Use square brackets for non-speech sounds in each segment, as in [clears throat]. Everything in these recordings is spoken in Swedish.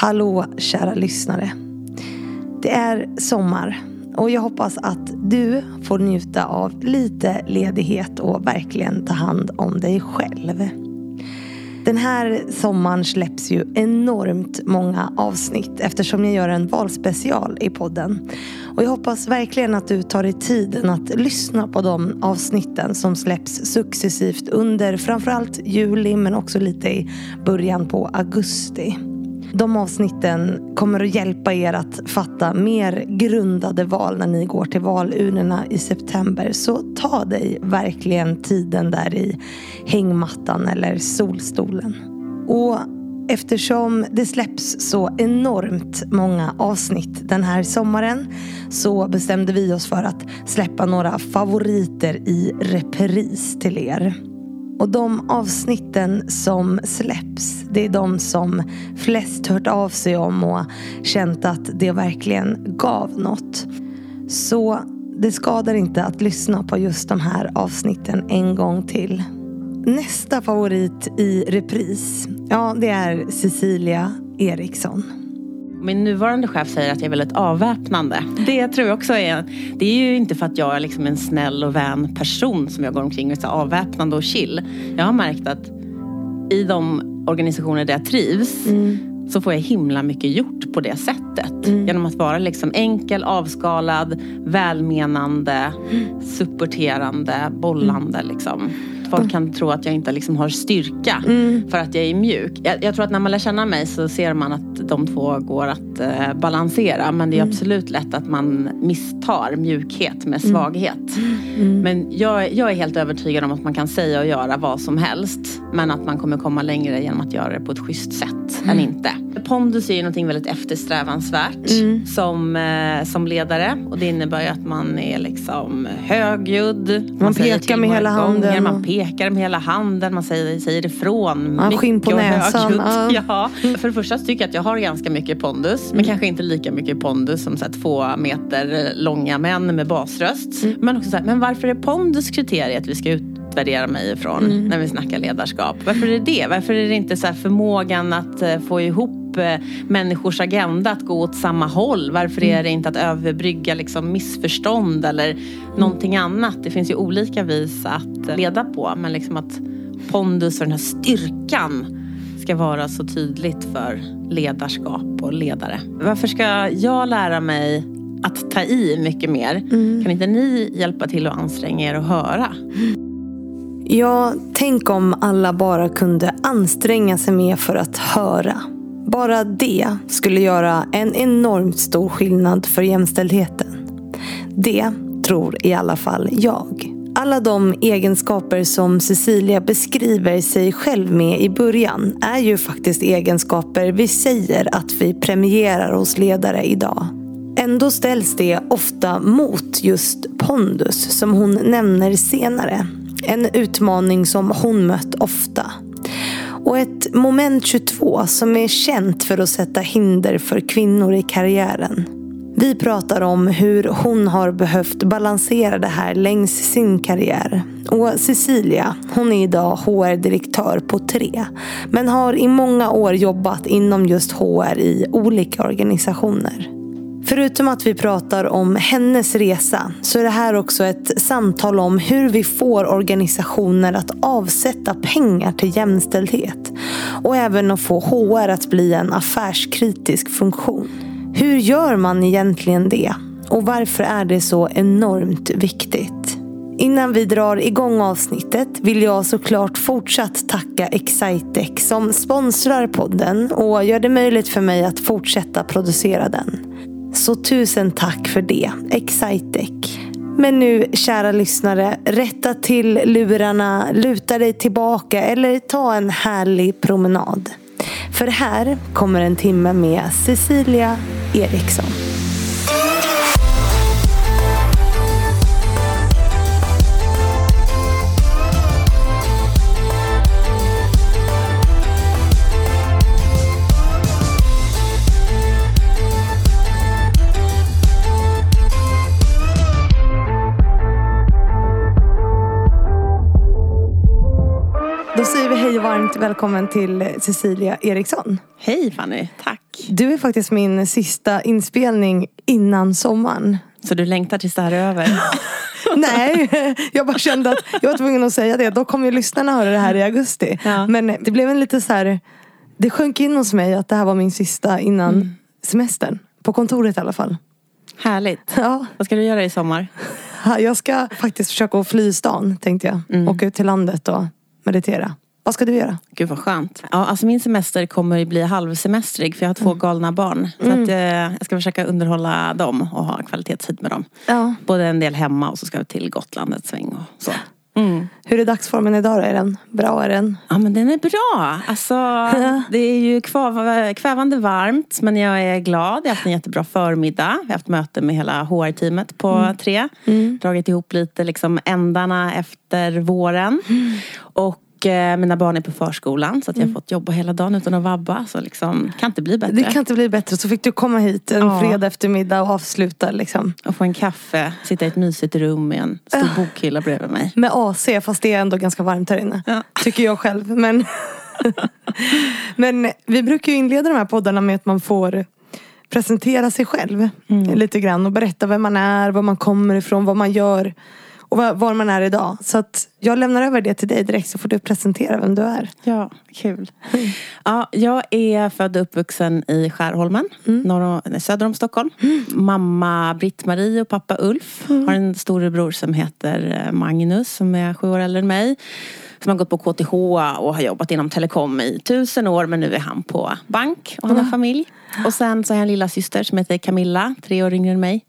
Hallå kära lyssnare. Det är sommar och jag hoppas att du får njuta av lite ledighet och verkligen ta hand om dig själv. Den här sommaren släpps ju enormt många avsnitt eftersom jag gör en valspecial i podden. Och jag hoppas verkligen att du tar dig tiden att lyssna på de avsnitten som släpps successivt under framförallt juli men också lite i början på augusti. De avsnitten kommer att hjälpa er att fatta mer grundade val när ni går till valurnorna i september. Så ta dig verkligen tiden där i hängmattan eller solstolen. Och Eftersom det släpps så enormt många avsnitt den här sommaren så bestämde vi oss för att släppa några favoriter i repris till er. Och de avsnitten som släpps, det är de som flest hört av sig om och känt att det verkligen gav något. Så det skadar inte att lyssna på just de här avsnitten en gång till. Nästa favorit i repris, ja det är Cecilia Eriksson. Min nuvarande chef säger att jag är väldigt avväpnande. Det tror jag också är... Det är ju inte för att jag är liksom en snäll och vän person som jag går omkring och är avväpnande och chill. Jag har märkt att i de organisationer där jag trivs mm. så får jag himla mycket gjort på det sättet. Mm. Genom att vara liksom enkel, avskalad, välmenande, mm. supporterande, bollande. Liksom folk kan tro att jag inte liksom har styrka mm. för att jag är mjuk. Jag, jag, tror att när man lär känna mig så ser man att de två går att eh, balansera. Men det är mm. absolut lätt att man misstar mjukhet med mm. svaghet. Mm. Men jag, jag, är helt övertygad om att man kan säga och göra vad som helst. Men att man kommer komma längre genom att göra det på ett schysst sätt än mm. inte. Pondus är ju någonting väldigt eftersträvansvärt mm. som, eh, som ledare. Och det innebär ju att man är liksom högljudd. Man, man pekar med hela handen. Man pekar med hela handen. Man säger, säger ifrån. Man skinn på näsan. [laughs] Ja. För det första tycker jag att jag har ganska mycket pondus. Men mm. kanske inte lika mycket pondus som så här, två meter långa män med basröst. Mm. Men också så här, men varför är pondus kriteriet vi ska ut utvärdera mig ifrån mm. när vi snackar ledarskap. Varför är det det? Varför är det inte så förmågan att eh, få ihop eh, människors agenda att gå åt samma håll? Varför är mm. det inte att överbrygga liksom missförstånd eller mm. någonting annat? Det finns ju olika vis att leda på men liksom att pondus och den här styrkan ska vara så tydligt för ledarskap och ledare. Varför ska jag lära mig att ta i mycket mer? Mm. Kan inte ni hjälpa till att anstränga er att höra? Ja, tänk om alla bara kunde anstränga sig mer för att höra. Bara det skulle göra en enormt stor skillnad för jämställdheten. Det tror i alla fall jag. Alla de egenskaper som Cecilia beskriver sig själv med i början är ju faktiskt egenskaper vi säger att vi premierar hos ledare idag. Ändå ställs det ofta mot just pondus som hon nämner senare. En utmaning som hon mött ofta. Och ett moment 22 som är känt för att sätta hinder för kvinnor i karriären. Vi pratar om hur hon har behövt balansera det här längs sin karriär. Och Cecilia, hon är idag HR-direktör på tre. Men har i många år jobbat inom just HR i olika organisationer. Förutom att vi pratar om hennes resa så är det här också ett samtal om hur vi får organisationer att avsätta pengar till jämställdhet. Och även att få HR att bli en affärskritisk funktion. Hur gör man egentligen det? Och varför är det så enormt viktigt? Innan vi drar igång avsnittet vill jag såklart fortsatt tacka Excitec som sponsrar podden och gör det möjligt för mig att fortsätta producera den. Så tusen tack för det, Excitec. Men nu, kära lyssnare, rätta till lurarna, luta dig tillbaka eller ta en härlig promenad. För här kommer en timme med Cecilia Eriksson. Då säger vi hej och varmt välkommen till Cecilia Eriksson. Hej Fanny, tack. Du är faktiskt min sista inspelning innan sommaren. Så du längtar tills det här är över? [laughs] Nej, jag bara kände att jag var tvungen att säga det. Då kommer ju lyssnarna höra det här i augusti. Ja. Men det blev en lite så här. Det sjönk in hos mig att det här var min sista innan Mm. semestern. På kontoret i alla fall. Härligt. Ja, Vad ska du göra i sommar? jag ska faktiskt försöka att fly stan tänkte jag. Mm. Åka ut till landet och meditera. Vad ska du göra? Gud vad skönt. Ja, alltså min semester kommer ju bli halvsemestrig för jag har två galna barn. Så att, eh, jag ska försöka underhålla dem och ha kvalitetstid med dem. Ja. Både en del hemma och så ska vi till Gotland ett sväng och så. Mm. Hur är dagsformen idag då? Är den bra? Är den? Ja men den är bra. Alltså, [laughs] det är ju kvav, kvävande varmt men jag är glad. Jag har haft en jättebra förmiddag. Vi har haft möte med hela HR-teamet på tre. Dragit ihop lite liksom ändarna efter våren. Och eh, mina barn är på förskolan så att jag har fått jobba hela dagen utan att vabba. Så liksom, kan inte bli bättre. Det kan inte bli bättre. Så fick du komma hit en Ja. fredag eftermiddag och avsluta liksom. Och få en kaffe, sitta i ett mysigt rum med en stor bokhylla bredvid mig. Med AC fast det är ändå ganska varmt här inne. Ja. Tycker jag själv. Men, [laughs] men vi brukar ju inleda de här poddarna med att man får presentera sig själv. Lite grann och berätta vem man är, var man kommer ifrån, vad man gör. Och var, man är idag. Så att jag lämnar över det till dig direkt så får du presentera vem du är. Ja, kul. Ja, jag är född och uppvuxen i Skärholmen, norr om, nej, söder om Stockholm. Mamma Britt-Marie och pappa Ulf har en storebror som heter eh, Magnus som är sju år äldre än mig. Som har gått på KTH och har jobbat inom telekom i tusen år men nu är han på bank och han har familj. Och sen så har jag en lilla syster som heter Camilla, tre år yngre än mig.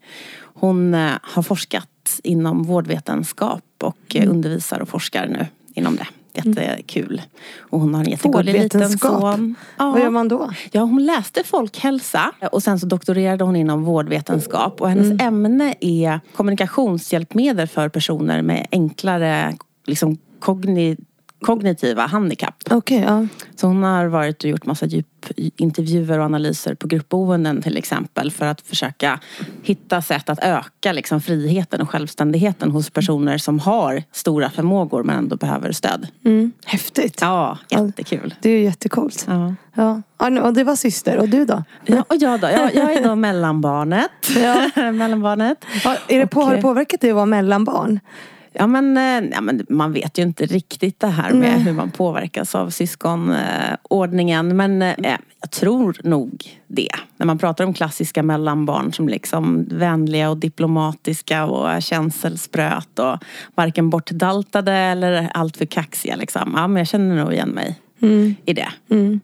Hon eh, har forskat inom vårdvetenskap och eh, undervisar och forskar nu inom det. Jättekul. Och hon har en jättegullig liten son. Ja. Vad gör man då? Ja, hon läste folkhälsa och sen så doktorerade hon inom vårdvetenskap. Och hennes ämne är kommunikationshjälpmedel för personer med enklare liksom, kogni kognitiva handikapp. Okej, ja. Så hon har varit och gjort massa djupintervjuer och analyser på gruppboenden till exempel för att försöka hitta sätt att öka liksom, friheten och självständigheten hos personer som har stora förmågor men ändå behöver stöd. Mm. Häftigt. Ja, jättekul. Det är ju jättecoolt. Ja. Ja. Och det var syster. Och du då? Ja, och jag då? Jag, jag är då [laughs] mellanbarnet. Ja. [laughs] mellanbarnet. Ja, är det på, Och, har det påverkat dig att vara mellanbarn? Ja men, eh, ja men man vet ju inte riktigt det här med Nej. hur man påverkas av syskonordningen. Men eh, jag tror nog det. När man pratar om klassiska mellanbarn som liksom vänliga och diplomatiska och känselspröt och varken bortdaltade eller alltför kaxiga. Liksom. Ja men jag känner nog igen mig i det.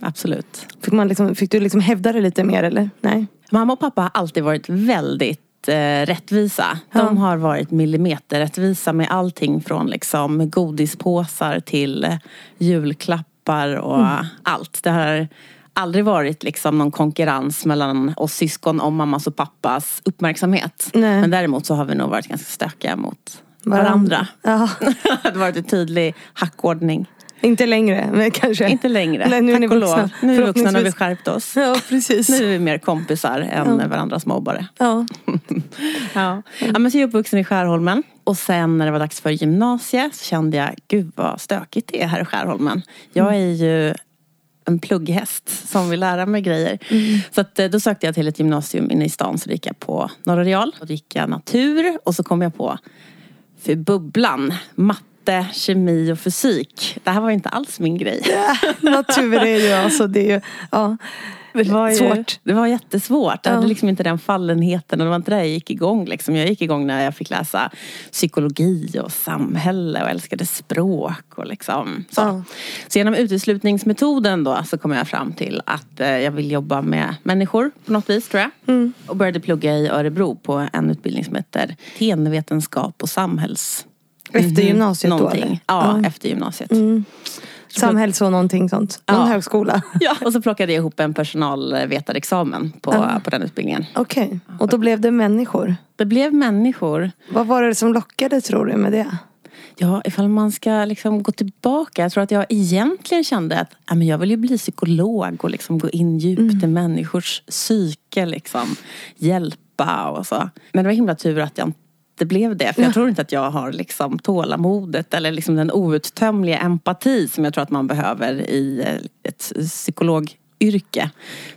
Absolut. Fick, man liksom, fick du liksom hävda det lite mer eller? Nej? Mamma och pappa har alltid varit väldigt eh, rättvisa. De har varit millimeterrättvisa med allting från liksom godispåsar till julklappar och allt. Det har aldrig varit liksom någon konkurrens mellan oss syskon om mammas och pappas uppmärksamhet. Nej. Men däremot så har vi nog varit ganska stökiga mot varandra. Ja, [laughs] det har varit en tydlig hackordning. Inte längre, men kanske. Inte längre, Nej, nu är tack och vuxna. lov. Nu är vi vuxna och vi skärpt oss. Ja, precis. Nu är vi mer kompisar än varandras mobbare. Ja. [laughs] Ja. ja, men så är jag uppvuxen i Skärholmen. Och sen när det var dags för gymnasiet så kände jag, gud vad stökigt det är här i Skärholmen. Jag är ju en plugghäst som vill lära mig grejer. Så att, eh, då sökte jag till ett gymnasium inne i stan. Så då gick jag på Norra Real. Och då gick jag natur och så kom jag på för bubblan. Matte, kemi och fysik. Det här var inte alls min grej. [laughs] Natur är ju alltså, det är ju, ja. Det var, ju, Svårt. det var jättesvårt. Jag Ja. hade liksom inte den fallenheten och det var inte där jag gick igång. Liksom. Jag gick igång när jag fick läsa psykologi och samhälle och älskade språk. Och liksom, så. Ja. så genom uteslutningsmetoden då så kom jag fram till att eh, jag vill jobba med människor på något vis tror jag. Mm. Och började plugga i Örebro på en utbildning som heter tenvetenskap och samhälls... Efter gymnasiet då Någonting. eller? Ja, efter gymnasiet. Samhälls och någonting sånt. Någon Ja. högskola. [laughs] Ja, och så plockade jag ihop en personalvetarexamen på, Ja. på den utbildningen. Okej, och då blev det människor. Det blev människor. Vad var det som lockade tror du med det? Ja, ifall man ska liksom gå tillbaka. Jag tror att jag egentligen kände att ja, men jag vill ju bli psykolog och liksom gå in djupt i människors psyke. Liksom, hjälpa och så. Men det var himla tur att jag inte blev det. För jag tror inte att jag har liksom tålamodet eller liksom den outtömliga empati som jag tror att man behöver i eh, ett psykolog yrke.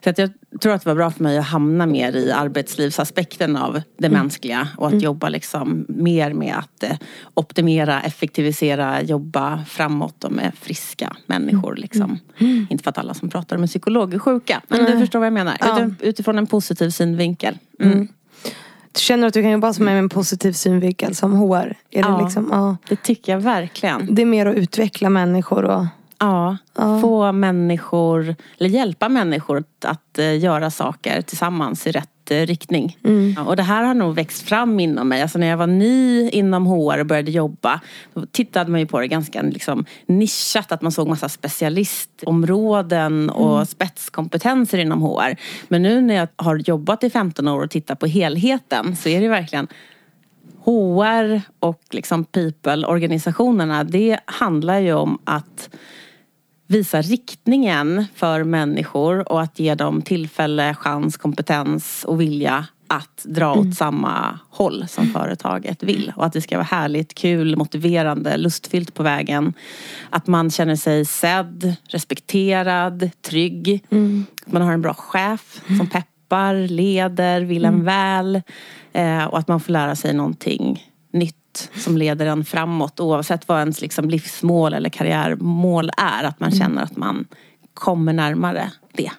Så att jag tror att det var bra för mig att hamna mer i arbetslivsaspekten av det mm. mänskliga och att mm. jobba liksom mer med att eh, optimera, effektivisera, jobba framåt och med friska människor. Liksom. Mm. Inte för att alla som pratar om en psykolog är sjuka, men du förstår vad jag menar. Ja. Utifrån en positiv synvinkel. Mm. Känner du att du kan jobba med en positiv synvinkel som HR? Är ja, det, liksom, ja, det tycker jag verkligen. Det är mer att utveckla människor och Ja, ja, få människor, eller hjälpa människor att, att uh, göra saker tillsammans i rätt riktning. Mm. Ja, och det här har nog växt fram inom mig. Alltså när jag var ny inom HR och började jobba, då tittade man ju på det ganska liksom, nischat. Att man såg massa specialistområden och mm. spetskompetenser inom HR. Men nu när jag har jobbat i 15 år och tittar på helheten så är det verkligen HR och liksom people, organisationerna, det handlar ju om att visa riktningen för människor och att ge dem tillfälle, chans, kompetens och vilja att dra åt mm. samma håll som företaget vill. Och att det ska vara härligt, kul, motiverande, lustfyllt på vägen. Att man känner sig sedd, respekterad, trygg. Mm. Att man har en bra chef som peppar, leder, vill en mm. väl. Eh, och att man får lära sig någonting nytt som leder en framåt oavsett vad ens liksom livsmål eller karriärmål är. Att man mm. känner att man kommer närmare det.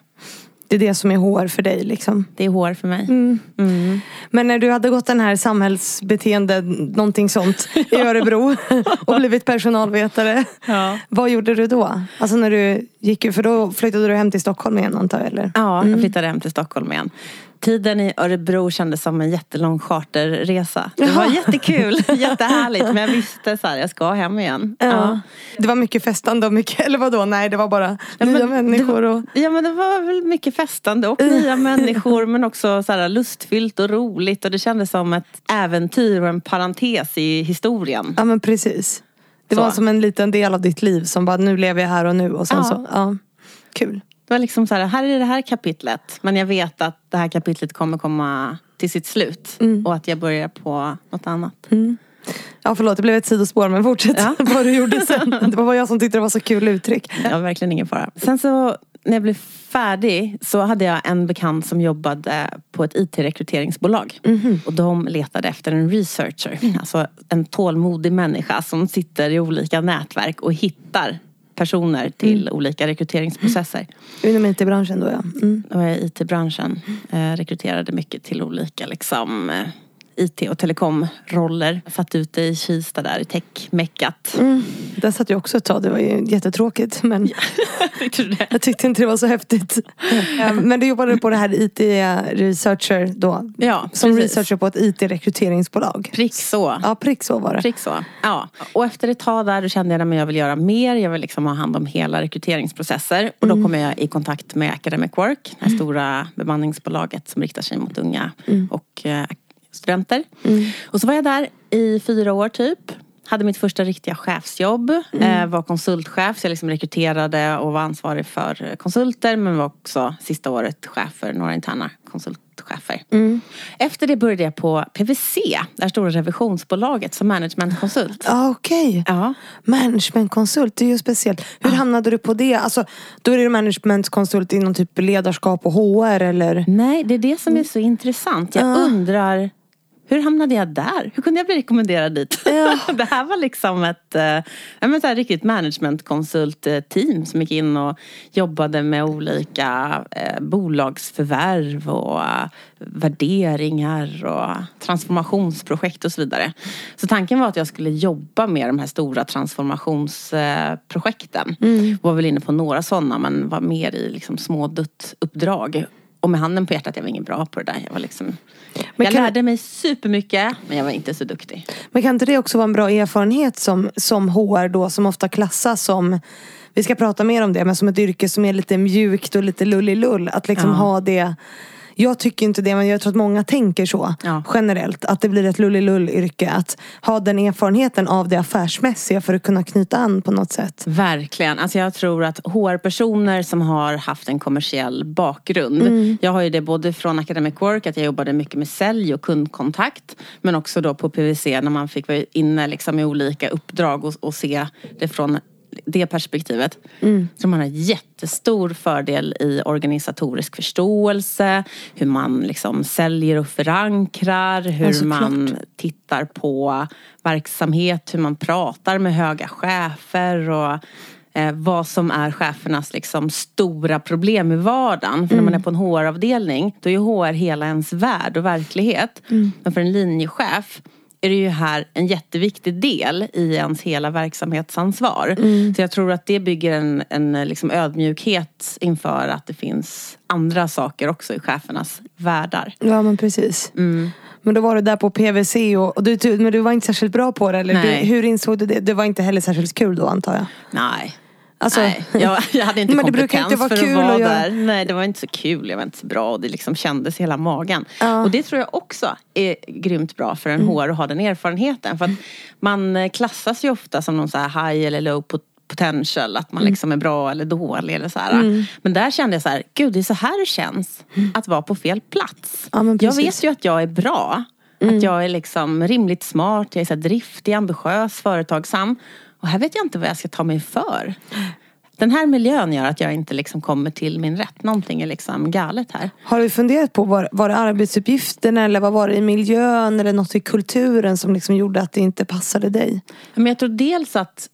Det är det som är HR för dig liksom? Det är HR för mig. Mm. Mm. Men när du hade gått den här samhällsbeteende, någonting sånt, [laughs] i Örebro [laughs] och blivit personalvetare. Ja. Vad gjorde du då? Alltså när du gick, för då flyttade du hem till Stockholm igen antar jag? Eller? Ja, jag mm. flyttade hem till Stockholm igen tiden i Örebro kändes som en jättelång charterresa. Det var jättekul, [laughs] jättehärligt. Men jag visste så här, jag ska hem igen. Ja. ja. Det var mycket festande och mycket, eller vadå? Nej, det var bara ja, nya människor. Och... Ja, men det var väl mycket festande och nya människor. [laughs] Men också så här, lustfyllt och roligt. Och det kändes som ett äventyr och en parentes i historien. Ja, men precis. Det så. var som en liten del av ditt liv som bara, nu lever jag här och nu. Och sen ja. så, ja. Kul. Det var liksom så här, här är det här kapitlet. Men jag vet att det här kapitlet kommer komma till sitt slut. Mm. Och att jag börjar på något annat. Mm. Ja förlåt, det blev ett sidospår men fortsätt ja. [laughs] vad du gjorde sen. Det var jag som tyckte det var så kul uttryck. Ja, verkligen ingen fara. Sen så när jag blev färdig så hade jag en bekant som jobbade på ett IT-rekryteringsbolag. Mm. Och de letade efter en researcher. Mm. Alltså en tålmodig människa som sitter i olika nätverk och hittar personer till mm. olika rekryteringsprocesser. Inom IT-branschen då ja. Mm. Och i IT-branschen. Eh, rekryterade mycket till olika liksom eh, IT och telekomroller. Satt ute i Kista där i tech-meckat. Mm. Där satt jag också ett tag. Det var ju jättetråkigt. Men [laughs] jag tyckte inte det var så häftigt. men du jobbade på det här IT-researcher då? Ja, Som precis. researcher på ett IT-rekryteringsbolag? Prick så. Ja, prick så var det. Prick så. Ja. Och efter ett tag där då kände jag att jag vill göra mer. Jag vill liksom ha hand om hela rekryteringsprocesser. Och då mm. kom jag i kontakt med Academic Work. Det här mm. stora bemanningsbolaget som riktar sig mot unga mm. och eh, studenter. Mm. Och så var jag där i fyra år typ. Hade mitt första riktiga chefsjobb. Mm. Eh, var konsultchef så jag liksom rekryterade och var ansvarig för konsulter. Men var också sista året chef för några interna konsultchefer. Mm. Efter det började jag på PWC, det här stora revisionsbolaget som managementkonsult. Ah, Okej, okay. ja. managementkonsult, det är ju speciellt. Hur ah. hamnade du på det? Alltså, då är det managementkonsult inom typ ledarskap och HR eller? Nej, det är det som är så intressant. Jag ah. undrar hur hamnade jag där? Hur kunde jag bli rekommenderad dit? Ja. [laughs] det här var liksom ett, äh, ett riktigt managementkonsultteam som gick in och jobbade med olika äh, bolagsförvärv och äh, värderingar och transformationsprojekt och så vidare. Så tanken var att jag skulle jobba med de här stora transformationsprojekten. Mm. Var väl inne på några sådana men var mer i liksom små duttuppdrag och med handen på hjärtat, jag var ingen bra på det där. Jag, var liksom, men jag kan... lärde mig supermycket men jag var inte så duktig. Men kan inte det också vara en bra erfarenhet som, som HR då som ofta klassas som vi ska prata mer om det, men som ett yrke som är lite mjukt och lite lullilull. Att liksom ja. ha det jag tycker inte det men jag tror att många tänker så ja. generellt. Att det blir ett lullilull-yrke. Att ha den erfarenheten av det affärsmässiga för att kunna knyta an på något sätt. Verkligen. Alltså jag tror att HR-personer som har haft en kommersiell bakgrund. Mm. Jag har ju det både från Academic Work, att jag jobbade mycket med sälj och kundkontakt. Men också då på PWC när man fick vara inne liksom i olika uppdrag och, och se det från det perspektivet. Mm. Så man har jättestor fördel i organisatorisk förståelse, hur man liksom säljer och förankrar, hur alltså, man klart. tittar på verksamhet, hur man pratar med höga chefer och eh, vad som är chefernas liksom, stora problem i vardagen. För mm. när man mm. är på en HR-avdelning, då är HR hela ens värld och verklighet. Mm. Men för en linjechef är det ju här en jätteviktig del i ens hela verksamhetsansvar. Mm. Så jag tror att det bygger en, en liksom ödmjukhet inför att det finns andra saker också i chefernas världar. Ja men precis. Mm. Men då var du där på PVC och, och du, men du var inte särskilt bra på det eller? Nej. hur insåg du det? Det var inte heller särskilt kul då antar jag? Nej. Alltså, Nej, jag, jag hade inte men kompetens inte för att vara där. Nej, det var inte så kul. Jag var inte så bra och det liksom kändes i hela magen. Ja. Och det tror jag också är grymt bra för en mm. HR att ha den erfarenheten. För att man klassas ju ofta som någon så här high eller low potential. Att man mm. liksom är bra eller dålig eller så mm. Men där kände jag så här, gud det är så här det känns att vara på fel plats. Ja, jag vet ju att jag är bra. Att mm. jag är liksom rimligt smart, jag är så driftig, ambitiös, företagsam. Och här vet jag inte vad jag ska ta mig för. Den här miljön gör att jag inte liksom kommer till min rätt. Någonting är liksom galet här. Har du funderat på, var, var det arbetsuppgifterna eller vad var det i miljön eller något i kulturen som liksom gjorde att det inte passade dig? Men jag tror dels att,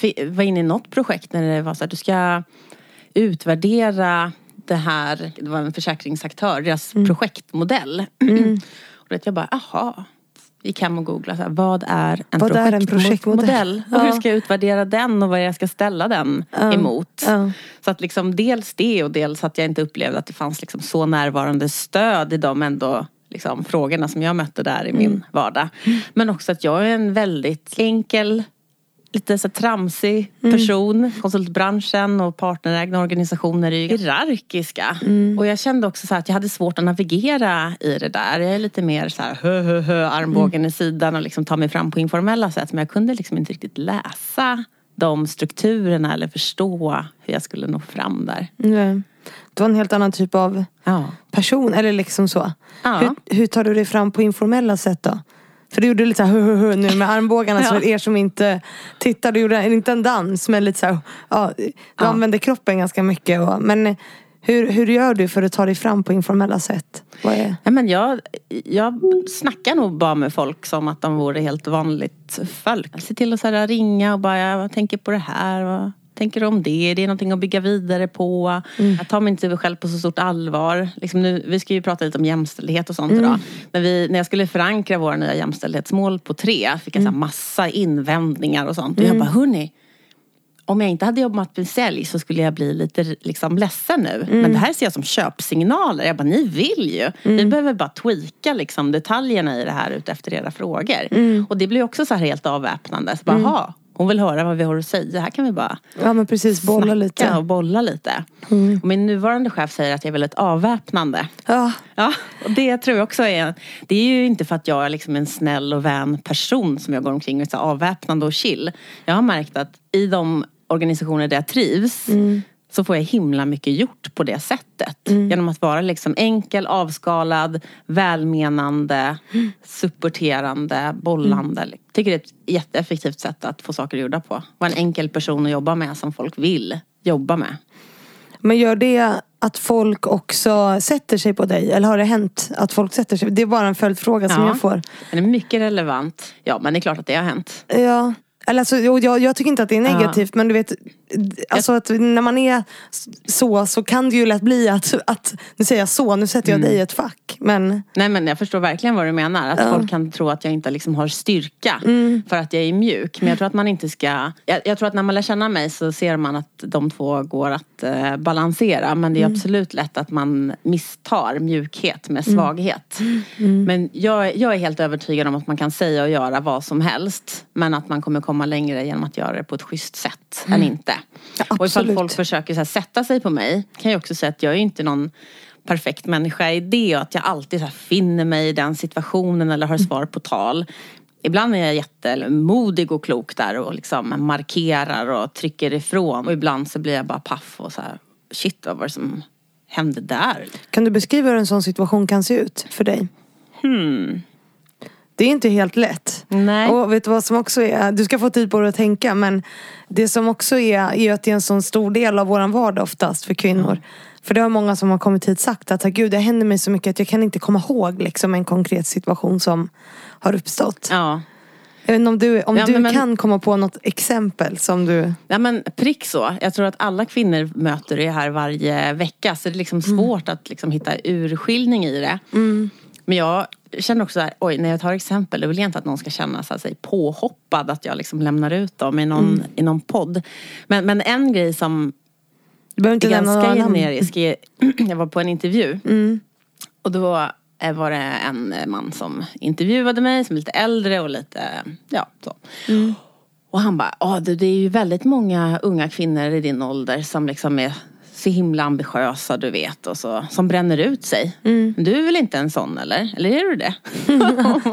jag var inne i något projekt när det var så att du ska utvärdera det här, det var en försäkringsaktör, deras mm. projektmodell. [clears throat] Mm. och jag bara, aha gick hem och googlade, så här, vad är en vad projektmodell? Är en projektmodell? Ja. Och hur ska jag utvärdera den och vad jag ska ställa den ja. emot? Ja. Så att liksom dels det och dels att jag inte upplevde att det fanns liksom så närvarande stöd i de ändå liksom, frågorna som jag mötte där i min mm. vardag. Men också att jag är en väldigt enkel lite så tramsig mm. person. Mm. Konsultbranschen och partnerägda organisationer är hierarkiska. Mm. Och jag kände också så att jag hade svårt att navigera i det där. Jag är lite mer så här hö, hö, hö, armbågen mm. i sidan och liksom ta mig fram på informella sätt. Men jag kunde liksom inte riktigt läsa de strukturerna eller förstå hur jag skulle nå fram där. Mm. Du var en helt annan typ av ja. person, eller liksom så. Ja. Hur, hur tar du dig fram på informella sätt då? För du gjorde lite hu, hu nu med [laughs] armbågarna. ja. Så er som inte tittar, du gjorde inte en dans men lite såhär, ja, du ja. använde kroppen ganska mycket. Och, men hur, hur gör du för att ta dig fram på informella sätt? Vad är? Ja, men jag, jag snackar nog bara med folk som att de vore helt vanligt folk. Ser till att så här, ringa och bara, jag tänker på det här. Och tänker du om det? Det är någonting att bygga vidare på. Mm. Jag tar mig inte själv på så stort allvar. Liksom nu, vi ska ju prata lite om jämställdhet och sånt mm. idag. Men vi, när jag skulle förankra våra nya jämställdhetsmål på tre fick jag mm. massa invändningar och sånt. Och jag mm. bara, hörni. Om jag inte hade jobbat med sälj så skulle jag bli lite liksom ledsen nu. Mm. Men det här ser jag som köpsignaler. Jag bara, ni vill ju. Mm. Vi behöver bara tweaka liksom detaljerna i det här utefter era frågor. Mm. Och det blir också så här helt avväpnande. Så bara, mm. Hon vill höra vad vi har att säga. Här kan vi bara Ja men precis, bolla lite. och bolla lite. Mm. Och min nuvarande chef säger att jag är väldigt avväpnande. Ja. ja. Och det tror jag också är, det är ju inte för att jag är liksom en snäll och vän person som jag går omkring och är avväpnande och chill. Jag har märkt att i de organisationer där jag trivs mm så får jag himla mycket gjort på det sättet. Mm. Genom att vara liksom enkel, avskalad, välmenande, mm. supporterande, bollande. Mm. Jag tycker det är ett jätteeffektivt sätt att få saker gjorda på. Vara en enkel person att jobba med som folk vill jobba med. Men gör det att folk också sätter sig på dig? Eller har det hänt att folk sätter sig? Det är bara en följdfråga som jag får. Den är mycket relevant. Ja men det är klart att det har hänt. Ja. Eller alltså, jag, jag tycker inte att det är negativt ja. men du vet Alltså att när man är så så kan det ju lätt bli att, att nu säger jag så, nu sätter jag mm. dig i ett fack. Men... Nej men jag förstår verkligen vad du menar. Att ja. folk kan tro att jag inte liksom har styrka mm. för att jag är mjuk. Men jag tror att man inte ska... Jag, jag, tror att när man lär känna mig så ser man att de två går att eh, balansera. Men det är mm. absolut lätt att man misstar mjukhet med mm. svaghet. Mm. Men jag, jag är helt övertygad om att man kan säga och göra vad som helst. Men att man kommer komma längre genom att göra det på ett schysst sätt än mm. inte. Ja, och ifall folk försöker så här, sätta sig på mig kan jag också säga att jag är inte någon perfekt människa i det och att jag alltid så här, finner mig i den situationen eller har mm. svar på tal. Ibland är jag jättemodig och klok där och liksom markerar och trycker ifrån. Och ibland så blir jag bara paff och så här, shit vad var det som hände där? Kan du beskriva hur en sån situation kan se ut för dig? Hmm. Det är inte helt lätt. Nej. Och vet du vad som också är, du ska få tid på dig att tänka men det som också är, är att det är en sån stor del av våran vardag oftast för kvinnor. Mm. För det har många som har kommit hit sagt att gud det händer mig så mycket att jag kan inte komma ihåg liksom, en konkret situation som har uppstått. Ja. Jag vet inte om du, om Ja, du men- kan komma på något exempel som du... Ja men prick så. Jag tror att alla kvinnor möter det här varje vecka. Så det är liksom Mm. svårt att liksom hitta urskiljning i det. Men jag känner också så här, oj när jag tar exempel, då vill jag inte att någon ska känna så sig påhoppad. Att jag liksom lämnar ut dem i någon, Mm. i någon podd. Men, men en grej som Du behöver inte är ganska generisk. är- [clears throat] Jag var på en intervju. Mm. Och då eh, var det en man som intervjuade mig som är lite äldre och lite, ja så. Mm. Och han bara, ja det, det är ju väldigt många unga kvinnor i din ålder som liksom är så himla ambitiösa du vet och så, som bränner ut sig. Mm. Du är väl inte en sån eller? Eller är du det?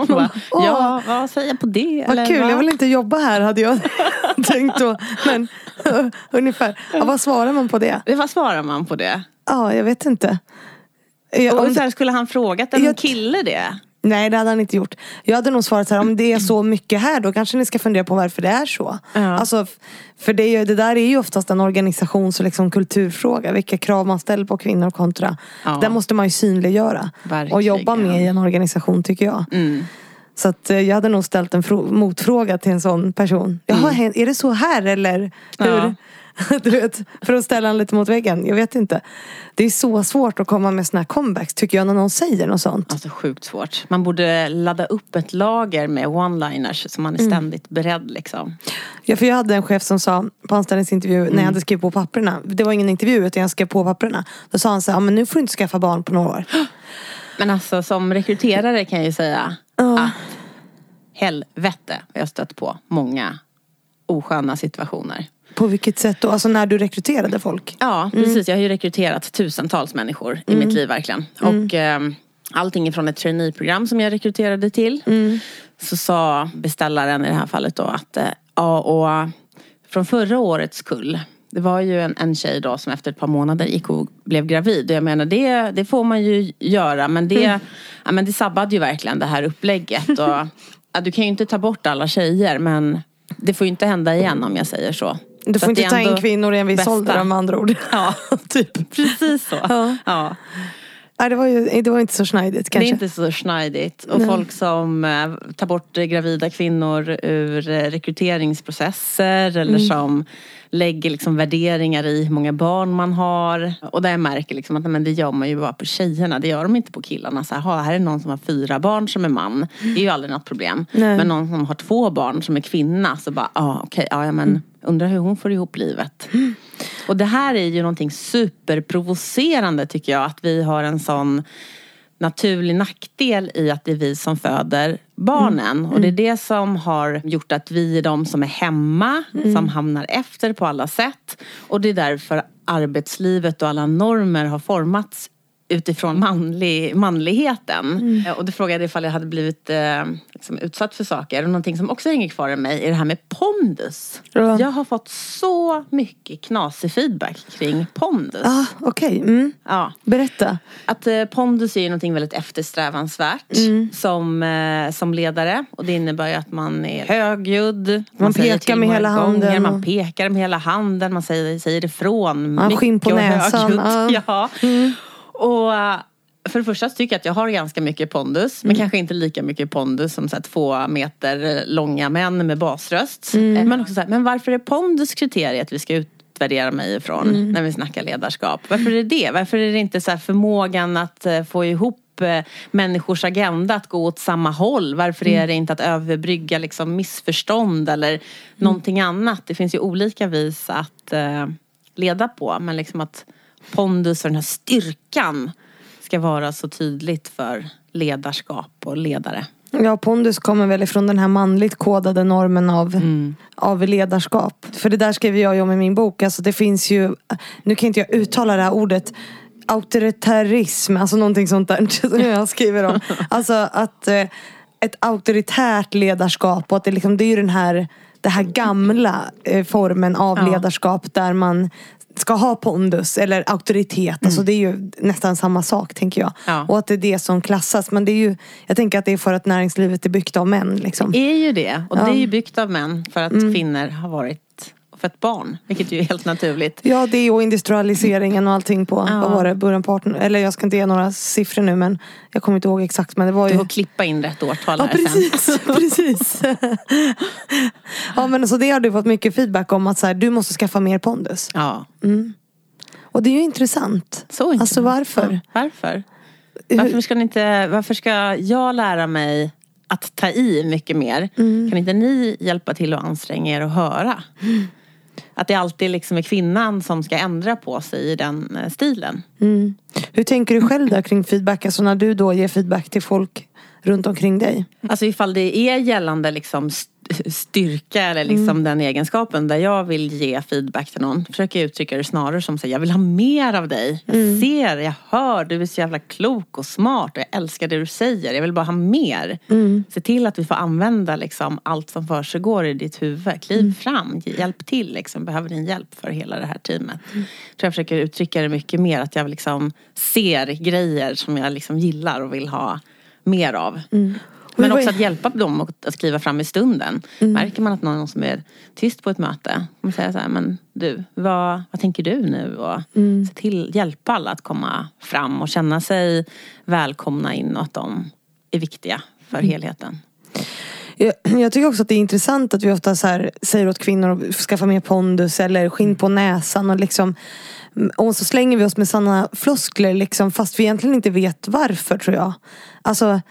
[laughs] Bara, ja, vad säger jag på det? eller Vad kul, va? jag vill inte jobba här hade jag [laughs] tänkt då. Men [laughs] ungefär. Ja, vad svarar man på det? Vad svarar man på det? Ja, jag vet inte. Ja, Och så här, skulle han frågat en Jag- kille det? Nej det hade han inte gjort. Jag hade nog svarat så här, om det är så [clears throat] mycket här då kanske ni ska fundera på varför det är så. Ja. Alltså, för det, det där är ju oftast en organisations och liksom kulturfråga. Vilka krav man ställer på kvinnor kontra. Ja. Där måste man ju synliggöra. Verkligen. Och jobba med i en organisation tycker jag. Mm. Så att, eh, jag hade nog ställt en frå- motfråga till en sån person. Jaha, hen- är det så här eller? Hur? Mm. Ja. [laughs] Du vet, för att ställa en lite mot väggen. Jag vet inte. Det är så svårt att komma med såna här comebacks tycker jag när någon säger något sånt. Alltså sjukt svårt. Man borde ladda upp ett lager med one-liners så man är ständigt beredd liksom. Ja, för jag hade en chef som sa på anställningsintervju när jag hade skrivit på papperna. Det var ingen intervju utan jag skrev på papperna. Då sa han så här, men nu får du inte skaffa barn på några år. [gasps] Men alltså som rekryterare kan jag ju säga Ja. att helvete jag har stött på många osköna situationer. På vilket sätt då? Alltså när du rekryterade folk? Ja, precis. Jag har ju rekryterat tusentals människor i mitt liv verkligen. Och eh, allting ifrån ett traineeprogram som jag rekryterade till. Så sa beställaren i det här fallet då att eh, ja, och från förra årets kull det var ju en, en tjej då som efter ett par månader gick och blev gravid. Jag menar det, det får man ju göra men det, ja, men det sabbade ju verkligen det här upplägget. Och, [laughs] ja, du kan ju inte ta bort alla tjejer men det får ju inte hända igen om jag säger så. Du Så får det inte ta in kvinnor i en viss bästa. ålder med andra ord. Ja, [laughs] typ. precis så. Ja. Ja. Nej, det, var ju, det var inte så snajdigt Det kanske. är inte så schneidigt. Och folk som eh, tar bort gravida kvinnor ur eh, rekryteringsprocesser eller som lägger liksom värderingar i hur många barn man har. Och där jag märker liksom att men det gör man ju bara på tjejerna, det gör de inte på killarna. Så här, "Ha, här är någon som har fyra barn som är man. Det är ju aldrig något problem. Nej. Men någon som har två barn som är kvinna så bara, ah, okej, ja, ja men undrar hur hon får ihop livet. Och det här är ju någonting superprovocerande tycker jag. Att vi har en sån naturlig nackdel i att det är vi som föder barnen. Och det är det som har gjort att vi är de som är hemma, som hamnar efter på alla sätt. Och det är därför arbetslivet och alla normer har formats utifrån manlig, manligheten. Eh, Och du frågade ifall jag hade blivit eh, liksom utsatt för saker. Och någonting som också hänger kvar i mig är det här med pondus. Ja. Jag har fått så mycket knasig feedback kring pondus. Ah, Okej, mm. Ja. berätta. Att eh, pondus är ju någonting väldigt eftersträvansvärt Mm. som, eh, som ledare. Och det innebär ju att man är högljudd. Man, pekar säger till med hela gånger, handen Man pekar med hela handen. Man säger, säger ifrån. Man skinn på näsan, högljutt. ja. Mm. Ja. Och eh, för det första så tycker jag att jag har ganska mycket pondus. Mm. Men kanske inte lika mycket pondus som så här, två meter långa män med basröst. Mm. Men också så här, men varför är pondus kriteriet vi ska utvärdera mig ifrån Mm. när vi snackar ledarskap? Varför är det det? Varför är det inte så här förmågan att eh, få ihop eh, människors agenda att gå åt samma håll? Varför Mm. är det inte att överbrygga liksom missförstånd eller någonting annat? Det finns ju olika vis att leda på. Men liksom att pondus och den här styrkan ska vara så tydligt för ledarskap och ledare. Ja, pondus kommer väl ifrån den här manligt kodade normen av, av ledarskap. För det där skriver jag ju om i min bok. Alltså det finns ju, nu kan inte jag uttala det här ordet, auktoritarism, alltså någonting sånt där [laughs] som jag skriver om. [laughs] Alltså att eh, ett auktoritärt ledarskap och att det, liksom, det är ju den här, det här gamla eh, formen av Ja. ledarskap där man ska ha pondus eller auktoritet. Alltså det är ju nästan samma sak tänker jag. Ja. Och att det är det som klassas. Men det är ju, jag tänker att det är för att näringslivet är byggt av män. Liksom. Det är ju det. Och Ja. det är ju byggt av män för att Mm. kvinnor har varit och fött barn. Vilket ju är helt naturligt. Ja, det och industrialiseringen och allting på, Ja. vad var det, början på 18 Eller jag ska inte ge några siffror nu men jag kommer inte ihåg exakt men det var Du ju... får klippa in rätt årtal Ja här sen. precis, [laughs] precis. ja men så det har du fått mycket feedback om att så här, du måste skaffa mer pondus. Ja, Och det är ju intressant. så intressant. Alltså varför? Ja, varför? Varför ska, ni inte, varför ska jag lära mig att ta i mycket mer? Mm. Kan inte ni hjälpa till att anstränga er och höra? Att det alltid liksom är kvinnan som ska ändra på sig i den eh, stilen. Mm. Hur tänker du själv där kring feedback? Alltså när du då ger feedback till folk runt omkring dig. Alltså ifall det är gällande liksom st- styrka eller liksom Mm. den egenskapen där jag vill ge feedback till någon. Försöker jag uttrycka det snarare som så jag vill ha mer av dig. Jag Mm. ser, jag hör, du är så jävla klok och smart och jag älskar det du säger. Jag vill bara ha mer. Mm. Se till att vi får använda liksom allt som försiggår i ditt huvud. Kliv Mm. fram, hjälp till liksom. Behöver din hjälp för hela det här teamet. Mm. Jag tror jag försöker uttrycka det mycket mer att jag liksom ser grejer som jag liksom gillar och vill ha mer av. Men Men också att hjälpa dem att kliva fram i stunden. Märker man att någon som är tyst på ett möte, man säger så här, men du, vad, vad tänker du nu? Och se till, hjälpa alla att komma fram och känna sig välkomna in och att de är viktiga för helheten. Jag, jag tycker också att det är intressant att vi ofta så här säger åt kvinnor att skaffa mer pondus eller skinn på näsan och liksom och så slänger vi oss med sådana floskler liksom fast vi egentligen inte vet varför tror jag. Alltså,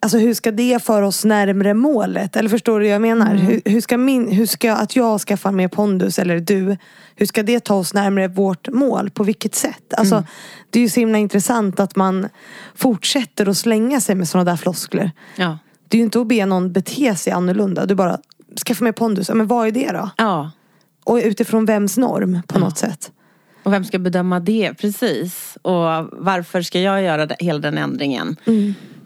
alltså hur ska det föra oss närmre målet? Eller förstår du vad jag menar? Hur, hur, ska min, hur ska att jag skaffar mer pondus eller du Hur ska det ta oss närmre vårt mål? På vilket sätt? Alltså, Det är ju så himla intressant att man fortsätter att slänga sig med sådana där floskler. Ja. Det är ju inte att be någon bete sig annorlunda. Du bara, skaffa mer pondus. Ja, men vad är det då? ja. Och utifrån vems norm på något sätt. Och vem ska bedöma det? Precis. Och varför ska jag göra det, hela den ändringen?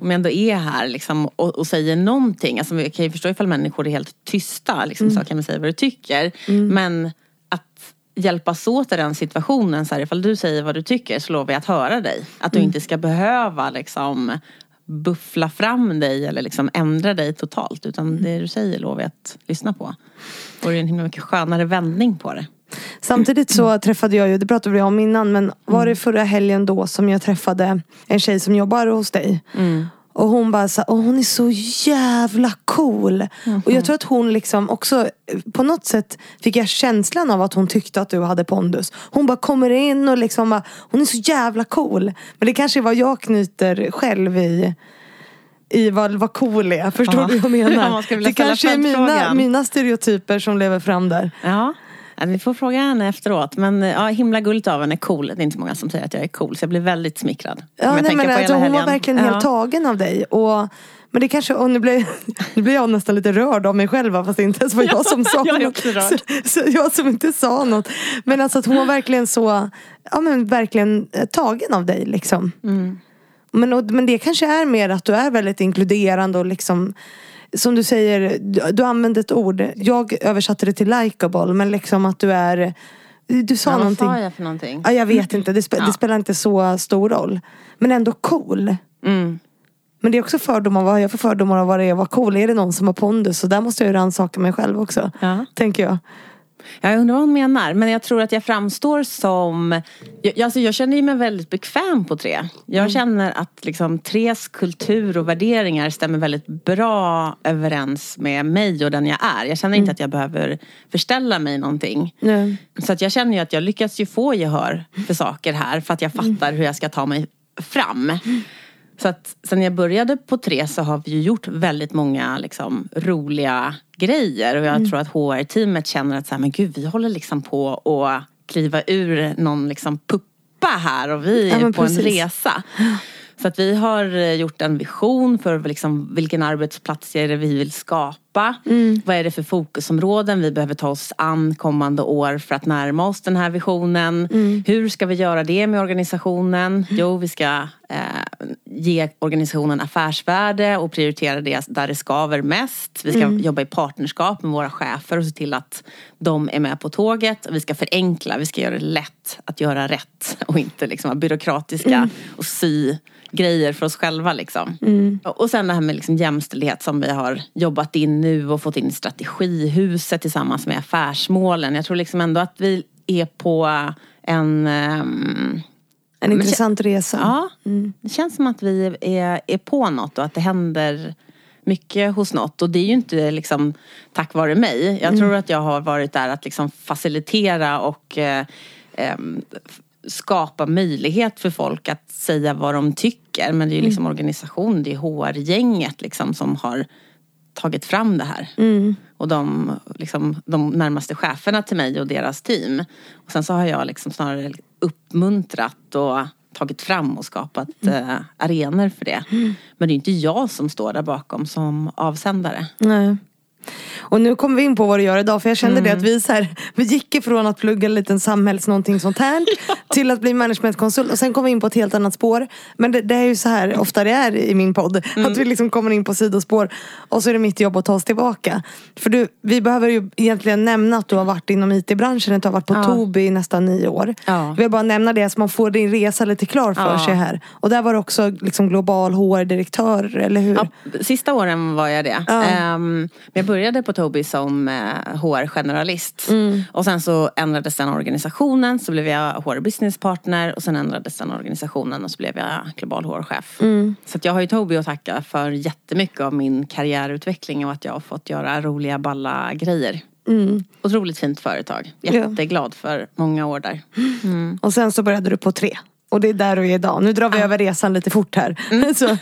Om jag ändå är här liksom, och, och säger någonting. Alltså, jag kan ju förstå ifall människor är helt tysta. Liksom, Så kan man säga vad du tycker. Men att hjälpas åt i den situationen. Så här, ifall du säger vad du tycker så lovar jag att höra dig. Att du inte ska behöva liksom, buffla fram dig eller liksom, ändra dig totalt. Utan det du säger lovar jag att lyssna på. Och det är en himla mycket skönare vändning på det. Samtidigt så träffade jag ju, det pratade vi om innan, men var det förra helgen då som jag träffade en tjej som jobbar hos dig. Och hon bara sa, hon är så jävla cool. Och jag tror att hon liksom också, på något sätt fick jag känslan av att hon tyckte att du hade pondus. Hon bara kommer in och liksom bara, hon är så jävla cool. Men det kanske är vad jag knyter själv i i vad, vad cool är. Förstår Ja. du vad jag Ja, menar? [laughs] vilja det kanske är mina, mina stereotyper som lever fram där. Ja, Ja, vi får fråga henne efteråt. Men ja, himla gulligt av henne, cool. Det är inte många som säger att jag är cool. Så jag blir väldigt smickrad. Ja, jag nej, men alltså, hon var verkligen ja. helt tagen av dig. Och, men det kanske, och nu blir, [laughs] nu blir jag nästan lite rörd av mig själv fast det inte ens var [laughs] jag som sa jag något. Så, så jag som inte sa något. Men alltså att hon var verkligen så, ja men verkligen eh, tagen av dig liksom. Mm. Men, och, men det kanske är mer att du är väldigt inkluderande och liksom som du säger, du, använde ett ord. Jag översatte det till likeable men liksom att du är du sa Ja, vad någonting. sa jag för någonting? Ja, jag vet inte, det, spe- Ja. det spelar inte så stor roll. Men ändå cool. Mm. Men det är också fördomar, vad har jag för fördomar av vad det är att vara cool? Är det någon som har pondus? Så där måste jag ju rannsaka mig själv också. Ja. Tänker jag. Ja, Jag undrar vad hon menar. Men jag tror att jag framstår som... Jag, alltså jag känner mig väldigt bekväm på tre. Jag Mm. känner att liksom, tres kultur och värderingar stämmer väldigt bra överens med mig och den jag är. Jag känner inte Mm. att jag behöver förställa mig någonting. Nej. Så att jag känner ju att jag lyckas ju få gehör för [laughs] saker här för att jag fattar hur jag ska ta mig fram. Så att sen jag började på tre så har vi ju gjort väldigt många liksom, roliga grejer. Och jag tror att HR-teamet känner att så här, men gud, vi håller liksom på att kliva ur någon liksom, puppa här och vi Ja, är men på en precis. resa. Så att vi har eh, gjort en vision för liksom vilken arbetsplats är det vi vill skapa. Vad är det för fokusområden vi behöver ta oss an kommande år för att närma oss den här visionen. Hur ska vi göra det med organisationen? Jo, vi ska eh, ge organisationen affärsvärde och prioritera det där det skaver mest. Vi ska jobba i partnerskap med våra chefer och se till att de är med på tåget. Vi ska förenkla, vi ska göra det lätt att göra rätt [laughs] och inte liksom vara byråkratiska och sy grejer för oss själva. Liksom. Och sen det här med liksom jämställdhet som vi har jobbat in nu och fått in strategihuset tillsammans med affärsmålen. Jag tror liksom ändå att vi är på en ehm, En intressant resa. Ja, det känns som att vi är, är på något och att det händer mycket hos något. Och det är ju inte liksom tack vare mig. Jag tror att jag har varit där att liksom facilitera och eh, f- skapa möjlighet för folk att säga vad de tycker. Men det är ju liksom organisation, det är HR-gänget liksom som har tagit fram det här. Och de, liksom, de närmaste cheferna till mig och deras team. Och sen så har jag liksom snarare uppmuntrat och tagit fram och skapat eh, arenor för det. Men det är inte jag som står där bakom som avsändare. Nej. Och nu kommer vi in på vad du gör idag för jag kände Mm. det att vi, så här, [laughs] vi gick ifrån att plugga en liten samhälls någonting sånt här [laughs] till att bli managementkonsult och sen kom vi in på ett helt annat spår. Men det, det är ju så här ofta det är i min podd. Mm. Att vi liksom kommer in på sidospår och så är det mitt jobb att ta oss tillbaka. För du, vi behöver ju egentligen nämna att du har varit inom IT-branschen, att du har varit på Ja. Tobii i nästan nio år. Ja. Jag vill bara nämna det så man får din resa lite klar för Ja. sig här. Och där var du också liksom global HR-direktör, eller hur? Ja, sista åren var jag det. Ja. Ehm, men började på Tobii som eh, HR-generalist. Mm. Och sen så ändrades den organisationen, så blev jag HR business partner och sen ändrades den organisationen och så blev jag global HR-chef. Mm. Så jag har ju Tobii att tacka för jättemycket av min karriärutveckling och att jag har fått göra roliga, balla grejer. Mm. Otroligt fint företag. Jätteglad för många år där. [laughs] Och sen så började du på tre. Och det är där du är idag. Nu drar vi över resan lite fort här. [laughs] Så, [laughs]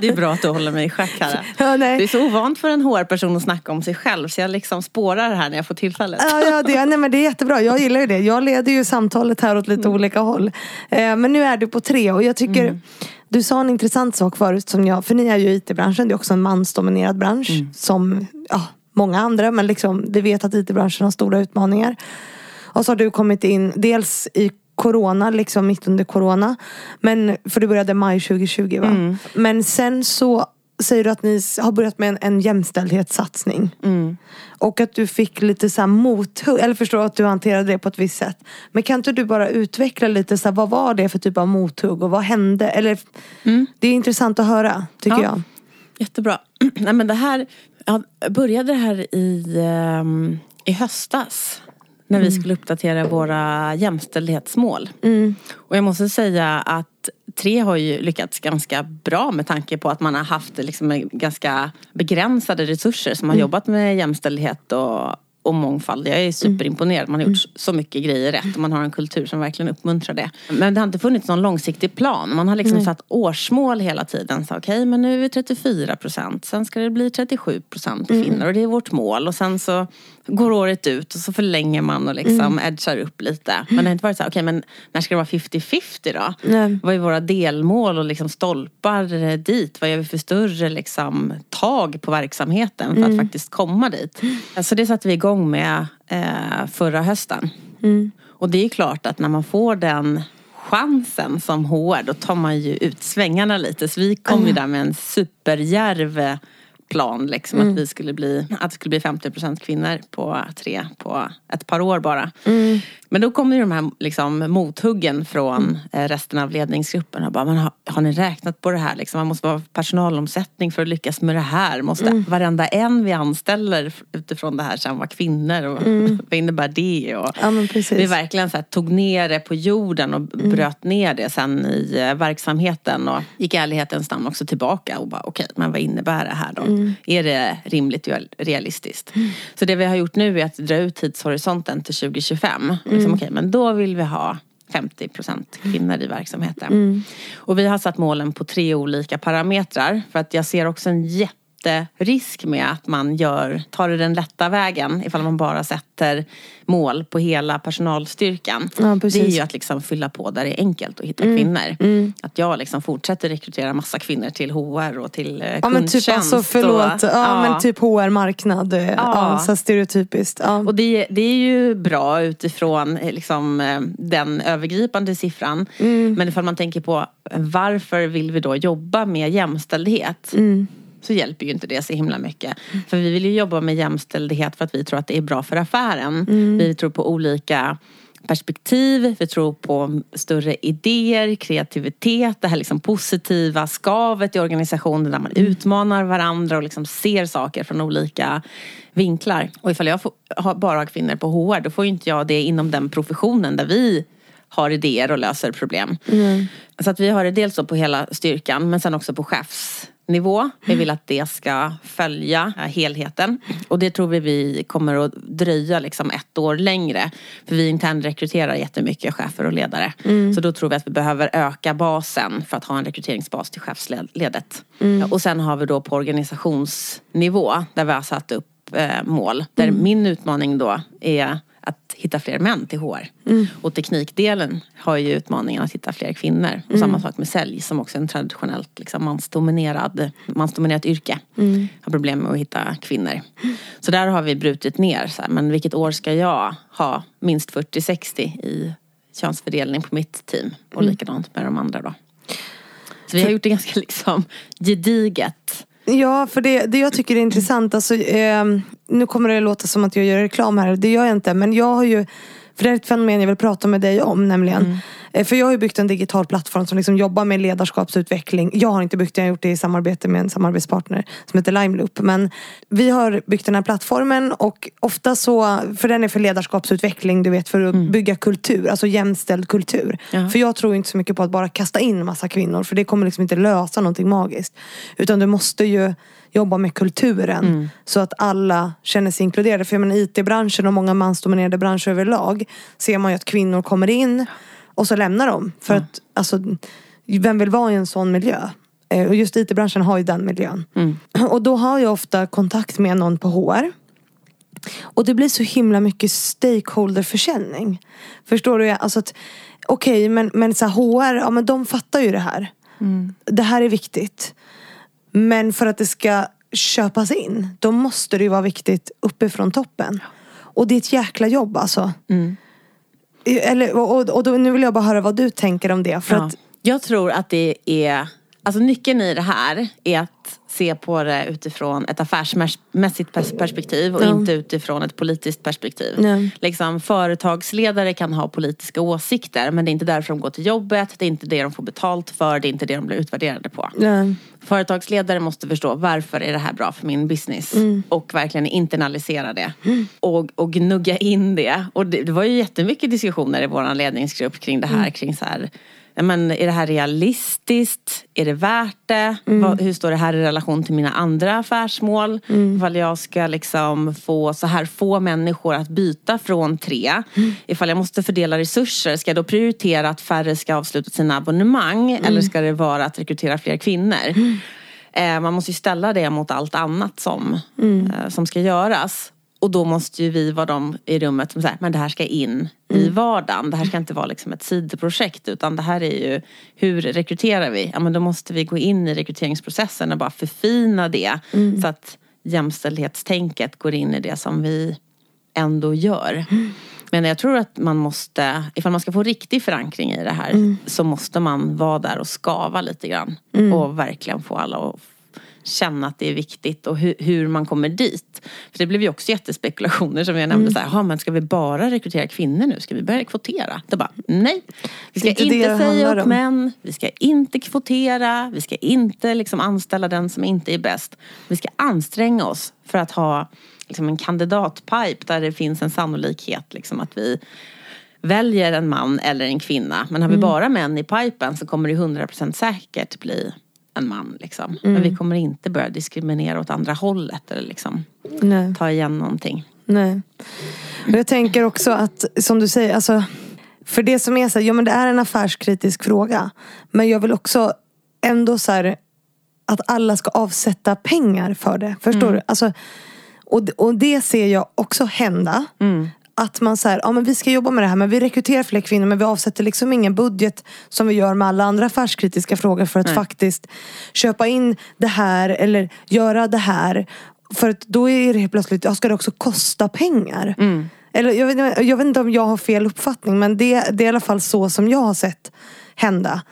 Det är bra att du håller mig i schack här. [laughs] ja, nej. Det är så ovant för en HR-person att snacka om sig själv så jag liksom spårar här när jag får tillfället. Ja, ja, det, nej, men det är jättebra. Jag gillar ju det. Jag leder ju samtalet här åt lite olika håll. Eh, men nu är du på tre och jag tycker Du sa en intressant sak förut som jag, för ni är ju IT-branschen, det är också en mansdominerad bransch. Som ja, många andra, men liksom, vi vet att IT-branschen har stora utmaningar. Och så har du kommit in dels i Corona, liksom mitt under Corona. Men, för du började maj 2020 va? Men sen så säger du att ni har börjat med en, en jämställdhetssatsning. Och att du fick lite så här mothugg, eller förstår att du hanterade det på ett visst sätt. Men kan inte du bara utveckla lite, så här, vad var det för typ av mothugg och vad hände? Eller, Det är intressant att höra, tycker Ja. jag. Jättebra. [clears throat] Nej, men det här, ja, började det här i, ehm, i höstas. När vi skulle uppdatera våra jämställdhetsmål. Och jag måste säga att Tre har ju lyckats ganska bra med tanke på att man har haft liksom ganska begränsade resurser som har jobbat med jämställdhet och, och mångfald. Jag är superimponerad. Man har gjort så mycket grejer rätt och man har en kultur som verkligen uppmuntrar det. Men det har inte funnits någon långsiktig plan. Man har liksom satt årsmål hela tiden. Okej, men nu är vi 34 procent. Sen ska det bli 37 procent kvinnor och det är vårt mål. Och sen så går året ut och så förlänger man och liksom edgar upp lite. Men det har inte varit så här, okej men när ska det vara 50-50 då? Nej. Vad är våra delmål och liksom stolpar dit? Vad gör vi för större liksom, tag på verksamheten för att faktiskt komma dit? Så det satte vi igång med eh, förra hösten. Och det är klart att när man får den chansen som HR då tar man ju ut svängarna lite. Så vi kom ju där med en superdjärv eh, plan liksom att vi skulle bli, att det skulle bli 50% kvinnor på tre på ett par år bara. Men då kommer ju de här liksom, mothuggen från eh, resten av ledningsgruppen och bara, men har, har ni räknat på det här liksom? Man måste vara personalomsättning för att lyckas med det här. Måste varenda en vi anställer utifrån det här sen vara kvinnor och [laughs] vad innebär det? Och Ja, vi verkligen så här, tog ner det på jorden och bröt ner det sen i eh, verksamheten och gick i ärlighetens namn också tillbaka och bara okej, men vad innebär det här då? Är det rimligt och realistiskt? Så det vi har gjort nu är att dra ut tidshorisonten till 2025. Liksom, okej, men då vill vi ha 50 procent kvinnor i verksamheten. Och vi har satt målen på tre olika parametrar för att jag ser också en jätte jätterisk med att man gör, tar det den lätta vägen ifall man bara sätter mål på hela personalstyrkan. Ja, det är ju att liksom fylla på där det är enkelt att hitta kvinnor. Att jag liksom fortsätter rekrytera massa kvinnor till HR och till eh, Ja men typ alltså förlåt. och- ja, men typ HR-marknad. Ja. Ja. så stereotypiskt. Ja. Och det, det är ju bra utifrån eh, liksom, eh, den övergripande siffran. Mm. Men ifall man tänker på eh, varför vill vi då jobba med jämställdhet? Mm. Så hjälper ju inte det så himla mycket. För vi vill ju jobba med jämställdhet för att vi tror att det är bra för affären. Mm. Vi tror på olika perspektiv, vi tror på större idéer, kreativitet, det här liksom positiva skavet i organisationen där man Mm. utmanar varandra och liksom ser saker från olika vinklar. Och ifall jag får, bara har kvinnor på HR då får ju inte jag det inom den professionen där vi har idéer och löser problem. Så att vi har det dels på hela styrkan men sen också på chefsnivå. Vi vill att det ska följa eh, helheten. Och det tror vi vi kommer att dröja liksom ett år längre. För vi internrekryterar jättemycket chefer och ledare. Så då tror vi att vi behöver öka basen för att ha en rekryteringsbas till chefsledet. Ja, Och sen har vi då på organisationsnivå där vi har satt upp eh, mål. Där min utmaning då är att hitta fler män till HR. Och teknikdelen har ju utmaningen att hitta fler kvinnor. Och samma sak med sälj som också är en traditionellt liksom, mansdominerad, mansdominerat yrke. Har problem med att hitta kvinnor. Så där har vi brutit ner. Så här, men vilket år ska jag ha minst 40-60 i könsfördelning på mitt team? Och likadant med de andra då. Så vi har gjort det ganska liksom gediget. Ja, för det, det jag tycker är intressant, alltså, eh, nu kommer det låta som att jag gör reklam här, det gör jag inte. Men jag har ju, för det är ett fenomen jag vill prata med dig om nämligen. Mm. Eh, För jag har ju byggt en digital plattform som liksom jobbar med ledarskapsutveckling. Jag har inte byggt det, jag har gjort det i samarbete med en samarbetspartner som heter Limeloop. Men vi har byggt den här plattformen och ofta så, för den är för ledarskapsutveckling, du vet för att bygga kultur, alltså jämställd kultur. Ja. För jag tror inte så mycket på att bara kasta in massa kvinnor för det kommer liksom inte lösa någonting magiskt. Utan du måste ju jobba med kulturen så att alla känner sig inkluderade. För jag IT-branschen och många mansdominerade branscher överlag ser man ju att kvinnor kommer in och så lämnar de. För att alltså, vem vill vara i en sån miljö? Eh, Och just IT-branschen har ju den miljön. [clears throat] Och då har jag ofta kontakt med någon på HR. Och det blir så himla mycket stakeholderförsäljning. Förstår du? Alltså att, Okej, men, men så här, HR, ja men de fattar ju det här. Det här är viktigt. Men för att det ska köpas in, då måste det ju vara viktigt uppifrån toppen. Och det är ett jäkla jobb alltså. Eller, och, och, då, nu vill jag bara höra vad du tänker om det. För Ja. att, Jag tror att det är, alltså nyckeln i det här är att se på det utifrån ett affärsmässigt pers- perspektiv och Ja. inte utifrån ett politiskt perspektiv. Liksom, företagsledare kan ha politiska åsikter men det är inte därför de går till jobbet, det är inte det de får betalt för, det är inte det de blir utvärderade på. Nej. Företagsledare måste förstå varför är det här bra för min business och verkligen internalisera det och, och gnugga in det. Och det, det var ju jättemycket diskussioner i vår ledningsgrupp kring det här. Kring så här men, är det här realistiskt? Är det värt det? Vad, hur står det här i relation till mina andra affärsmål? Ifall jag ska liksom få så här få människor att byta från tre. Ifall jag måste fördela resurser, ska jag då prioritera att färre ska avsluta sina abonnemang? Eller ska det vara att rekrytera fler kvinnor? Eh, man måste ju ställa det mot allt annat som, eh, som ska göras. Och då måste ju vi vara de i rummet som säger men det här ska in i vardagen. Det här ska inte vara liksom ett sidoprojekt utan det här är ju hur rekryterar vi? Ja men då måste vi gå in i rekryteringsprocessen och bara förfina det så att jämställdhetstänket går in i det som vi ändå gör. Men jag tror att man måste, ifall man ska få riktig förankring i det här så måste man vara där och skava lite grann. Och verkligen få alla att känna att det är viktigt och hur, hur man kommer dit. För det blev ju också jättespekulationer som jag nämnde. Så här, "Jaha, men ska vi bara rekrytera kvinnor nu? Ska vi börja kvotera? Det bara, nej. Vi ska inte inte säga upp om. män. Vi ska inte kvotera. Vi ska inte liksom anställa den som inte är bäst. Vi ska anstränga oss för att ha liksom en kandidatpipe där det finns en sannolikhet liksom, att vi väljer en man eller en kvinna. Men har vi bara män i pipen så kommer det 100% säkert bli en man. Liksom. Men vi kommer inte börja diskriminera åt andra hållet eller liksom Nej. ta igen någonting. Nej. Och jag tänker också att, som du säger, alltså, för det som är så här, ja men det är en affärskritisk fråga. Men jag vill också ändå så här, att alla ska avsätta pengar för det. Förstår du? Alltså, och, och det ser jag också hända. Att man säger, ja men vi ska jobba med det här men vi rekryterar fler kvinnor men vi avsätter liksom ingen budget som vi gör med alla andra affärskritiska frågor för att Nej. faktiskt köpa in det här eller göra det här. För att då är det helt plötsligt, ja, ska det också kosta pengar? Eller jag vet, jag vet inte om jag har fel uppfattning men det, det är i alla fall så som jag har sett hända.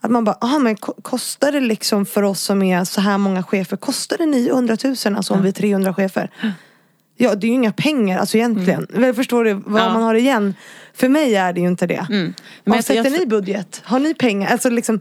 Att man bara, aha, men ko- kostar det liksom för oss som är så här många chefer, kostar det 900 000 alltså om vi är 300 chefer? Ja det är ju inga pengar alltså egentligen. Väl, Förstår du vad Ja. man har igen? För mig är det ju inte det. Men jag- Avsätter jag- ni budget? Har ni pengar? Alltså liksom,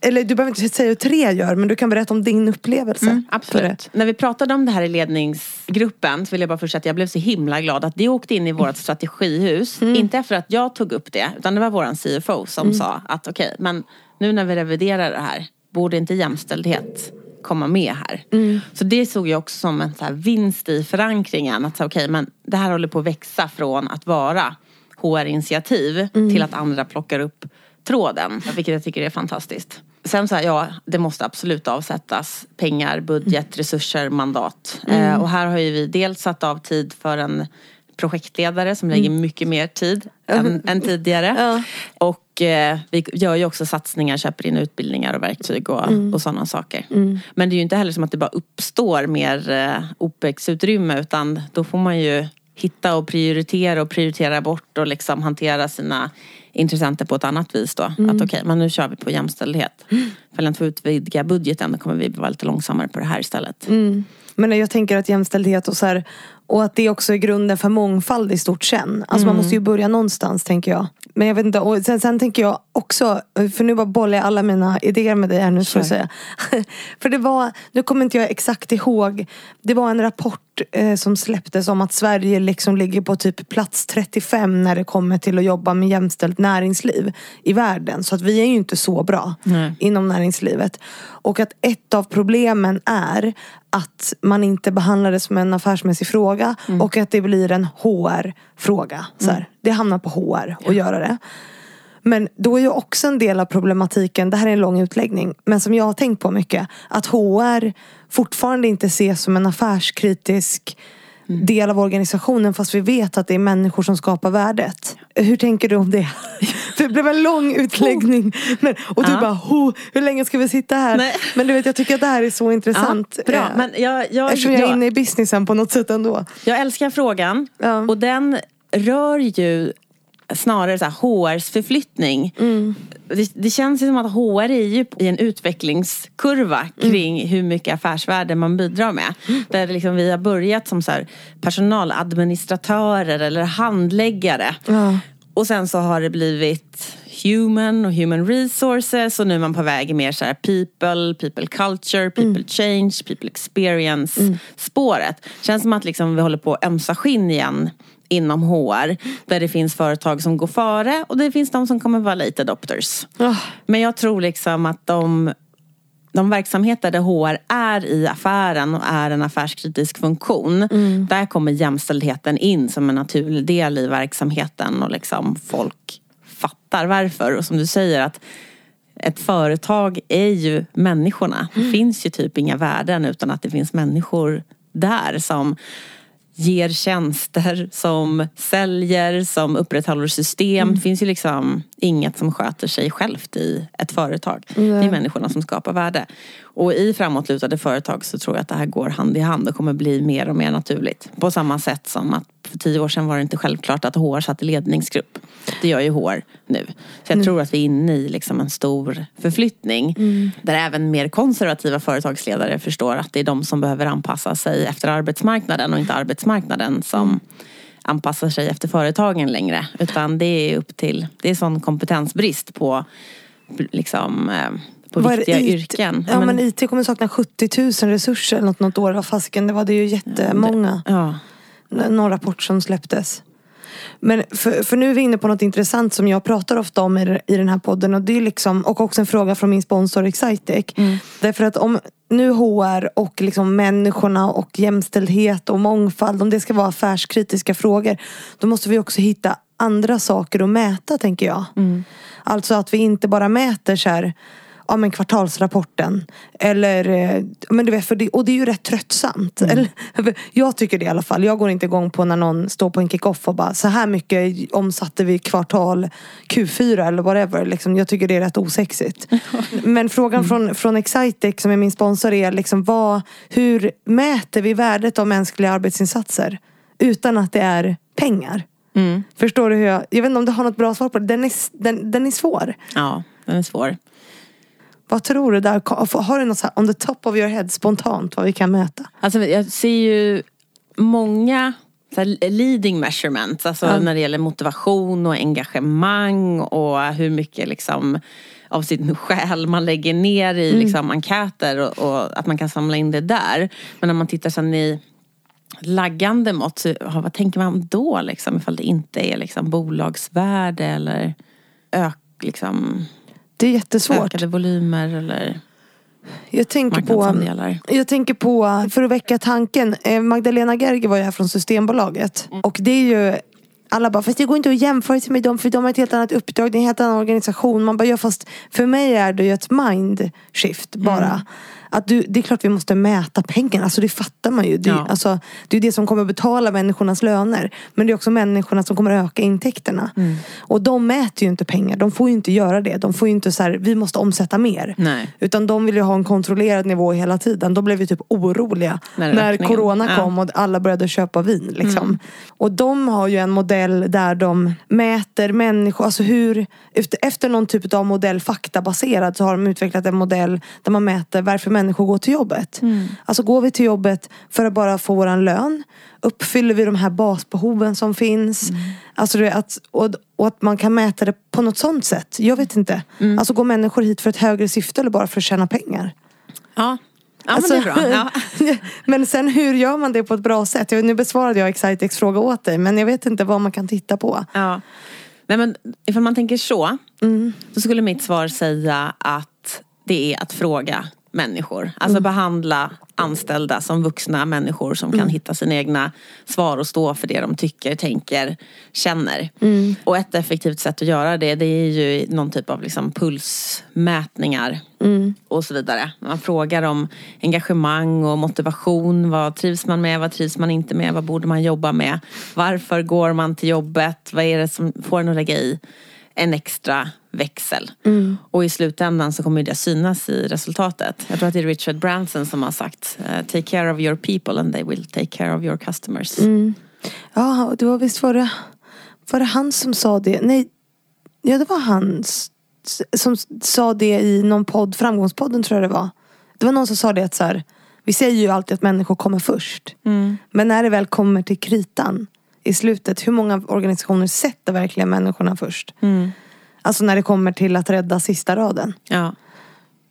eller du behöver inte säga hur tre gör men du kan berätta om din upplevelse. för. Mm, Absolut. När vi pratade om det här i ledningsgruppen så vill jag bara först säga att jag blev så himla glad att det åkte in i vårt strategihus. Inte efter att jag tog upp det utan det var våran CFO som sa att okej men nu när vi reviderar det här borde inte jämställdhet komma med här. Så det såg jag också som en så vinst i förankringen. Att så, okej men det här håller på att växa från att vara HR-initiativ till att andra plockar upp tråden. Vilket jag tycker är fantastiskt. Sen så här, ja, det måste absolut avsättas pengar, budget, resurser, mandat. Eh, och här har ju vi dels satt av tid för en projektledare som lägger mycket mer tid än, än tidigare. Ja. Och eh, vi gör ju också satsningar, köper in utbildningar och verktyg och, och sådana saker. Men det är ju inte heller som att det bara uppstår mer eh, OPEX-utrymme utan då får man ju hitta och prioritera och prioritera bort och liksom hantera sina intressenter på ett annat vis då. Att okej, men nu kör vi på jämställdhet. [gasps] För att få utvidga budgeten då kommer vi vara lite långsammare på det här istället. Men jag tänker att jämställdhet och så här, och att det också är grunden för mångfald i stort sen. Alltså man måste ju börja någonstans tänker jag. Men jag vet inte, och sen, sen tänker jag också, för nu bara bollar jag alla mina idéer med dig här nu Kör. säga. [laughs] för det var, nu kommer inte jag exakt ihåg, det var en rapport eh, som släpptes om att Sverige liksom ligger på typ plats 35 när det kommer till att jobba med jämställt näringsliv i världen. Så att vi är ju inte så bra Nej. inom näringslivet. Och att ett av problemen är att man inte behandlar det som en affärsmässig fråga och att det blir en HR-fråga. Så här. Det hamnar på HR att göra det. Men då är ju också en del av problematiken, det här är en lång utläggning, men som jag har tänkt på mycket, att HR fortfarande inte ses som en affärskritisk del av organisationen fast vi vet att det är människor som skapar värdet. Hur tänker du om det? [laughs] Det blev en lång utläggning. Men, och du Ja. bara, "Ho, hur länge ska vi sitta här? Nej. Men du vet, jag tycker att det här är så intressant. Ja, bra. eh, Men jag, jag, Eftersom jag är jag- inne i businessen på något sätt ändå. Jag älskar frågan. Ja. Och den rör ju snarare så här HRs förflyttning. Det, det känns ju som att HR är ju i en utvecklingskurva kring hur mycket affärsvärde man bidrar med. Där liksom vi har börjat som så personaladministratörer eller handläggare. Ja. Och sen så har det blivit human och human resources och nu är man på väg i mer så people, people culture, people change, people experience spåret. Känns som att liksom vi håller på att ömsa skinn igen inom HR. Där det finns företag som går före och det finns de som kommer vara late adopters. Ah. Men jag tror liksom att de de verksamheter där HR är i affären och är en affärskritisk funktion. Där kommer jämställdheten in som en naturlig del i verksamheten och liksom folk fattar varför. Och som du säger att ett företag är ju människorna. Det finns ju typ inga värden utan att det finns människor där som ger tjänster, som säljer, som upprätthåller system. Det finns ju liksom inget som sköter sig självt i ett företag. Det är människorna som skapar värde. Och i framåtlutade företag så tror jag att det här går hand i hand och kommer bli mer och mer naturligt. På samma sätt som att för tio år sedan var det inte självklart att HR satt i ledningsgrupp. Det gör ju HR nu. Så jag tror att vi är inne i liksom en stor förflyttning. Där även mer konservativa företagsledare förstår att det är de som behöver anpassa sig efter arbetsmarknaden och inte arbetsmarknaden som anpassar sig efter företagen längre. Utan det är upp till, det är sån kompetensbrist på liksom eh, på det, viktiga IT? yrken. Ja, men, IT kommer sakna 70 000 resurser eller något, något år. Vad fasiken, det var det ju jättemånga. Ja. någon rapport som släpptes. Men för, för nu är vi inne på något intressant som jag pratar ofta om i, i den här podden. Och det är liksom, och också en fråga från min sponsor Excitec. Därför att om nu HR och liksom människorna och jämställdhet och mångfald, om det ska vara affärskritiska frågor. Då måste vi också hitta andra saker att mäta tänker jag. Alltså att vi inte bara mäter så här ja, men kvartalsrapporten. Eller, eh, men du vet, för det, och det är ju rätt tröttsamt. Mm. Eller, [laughs] jag tycker det i alla fall. Jag går inte igång på när någon står på en kick-off och bara så här mycket omsatte vi kvartal Q4 eller whatever. Liksom, jag tycker det är rätt osexigt. [laughs] men frågan Mm. från, från Excitec som är min sponsor är liksom vad, hur mäter vi värdet av mänskliga arbetsinsatser? Utan att det är pengar. Mm. Förstår du hur jag... Jag vet inte om du har något bra svar på det. Den är, den, den är svår. Ja, den är svår. Vad tror du där? Har du något så här on the top of your head spontant vad vi kan mäta? Alltså jag ser ju många så leading measurements, alltså Ja. när det gäller motivation och engagemang och hur mycket liksom av sin [laughs] själ man lägger ner i liksom, enkäter och, och att man kan samla in det där. Men när man tittar sen i laggande mått, så, vad tänker man då liksom ifall det inte är liksom bolagsvärde eller ök, liksom, Det är jättesvårt. ökade volymer eller Jag tänker på... Jag tänker på, för att väcka tanken, eh, Magdalena Gerger var ju här från Systembolaget. Och det är ju alla bara, fast det går inte att jämföra sig med dem för de har ett helt annat uppdrag, det är en helt annan organisation. Man bara, ja fast för mig är det ju ett mind shift bara. Att du, det är klart vi måste mäta pengarna, alltså det fattar man ju. Det, Ja. alltså, det är det som kommer betala människornas löner. Men det är också människorna som kommer öka intäkterna. Och de mäter ju inte pengar, de får ju inte göra det. De får ju inte så här, vi måste omsätta mer. Nej. Utan de vill ju ha en kontrollerad nivå hela tiden. De blev ju typ oroliga När när, corona ja. Mm. kom och alla började köpa vin. Liksom. Och de har ju en modell där de mäter människor, alltså hur, efter, efter någon typ av modell faktabaserad så har de utvecklat en modell där man mäter varför människor går till jobbet. Mm. Alltså går vi till jobbet för att bara få våran lön? Uppfyller vi de här basbehoven som finns? Mm. Alltså att, och, och att man kan mäta det på något sånt sätt. Jag vet inte. Mm. Alltså går människor hit för ett högre syfte eller bara för att tjäna pengar? Ja, ja Alltså, men det är bra. Ja. [laughs] men sen hur gör man det på ett bra sätt? Nu besvarade jag Excitex fråga åt dig men jag vet inte vad man kan titta på. Ja. Nej men ifall man tänker så. Mm. Så skulle mitt svar säga att det är att fråga människor. Alltså Mm. behandla anställda som vuxna människor som kan hitta sina egna svar och stå för det de tycker, tänker, känner. Mm. Och ett effektivt sätt att göra det, det är ju någon typ av liksom pulsmätningar. Mm. Och så vidare. Man frågar om engagemang och motivation. Vad trivs man med? Vad trivs man inte med? Vad borde man jobba med? Varför går man till jobbet? Vad är det som får en att lägga i en extra växel? Och i slutändan så kommer det synas i resultatet. Jag tror att det är Richard Branson som har sagt eh, Take care of your people and they will take care of your customers. Ja, det var visst var det, var det han som sa det? Nej, ja det var han som sa det i någon podd, Framgångspodden tror jag det var. Det var någon som sa det att så här, vi säger ju alltid att människor kommer först. Men när det väl kommer till kritan i slutet, hur många organisationer sätter verkligen människorna först? Alltså när det kommer till att rädda sista raden. Ja.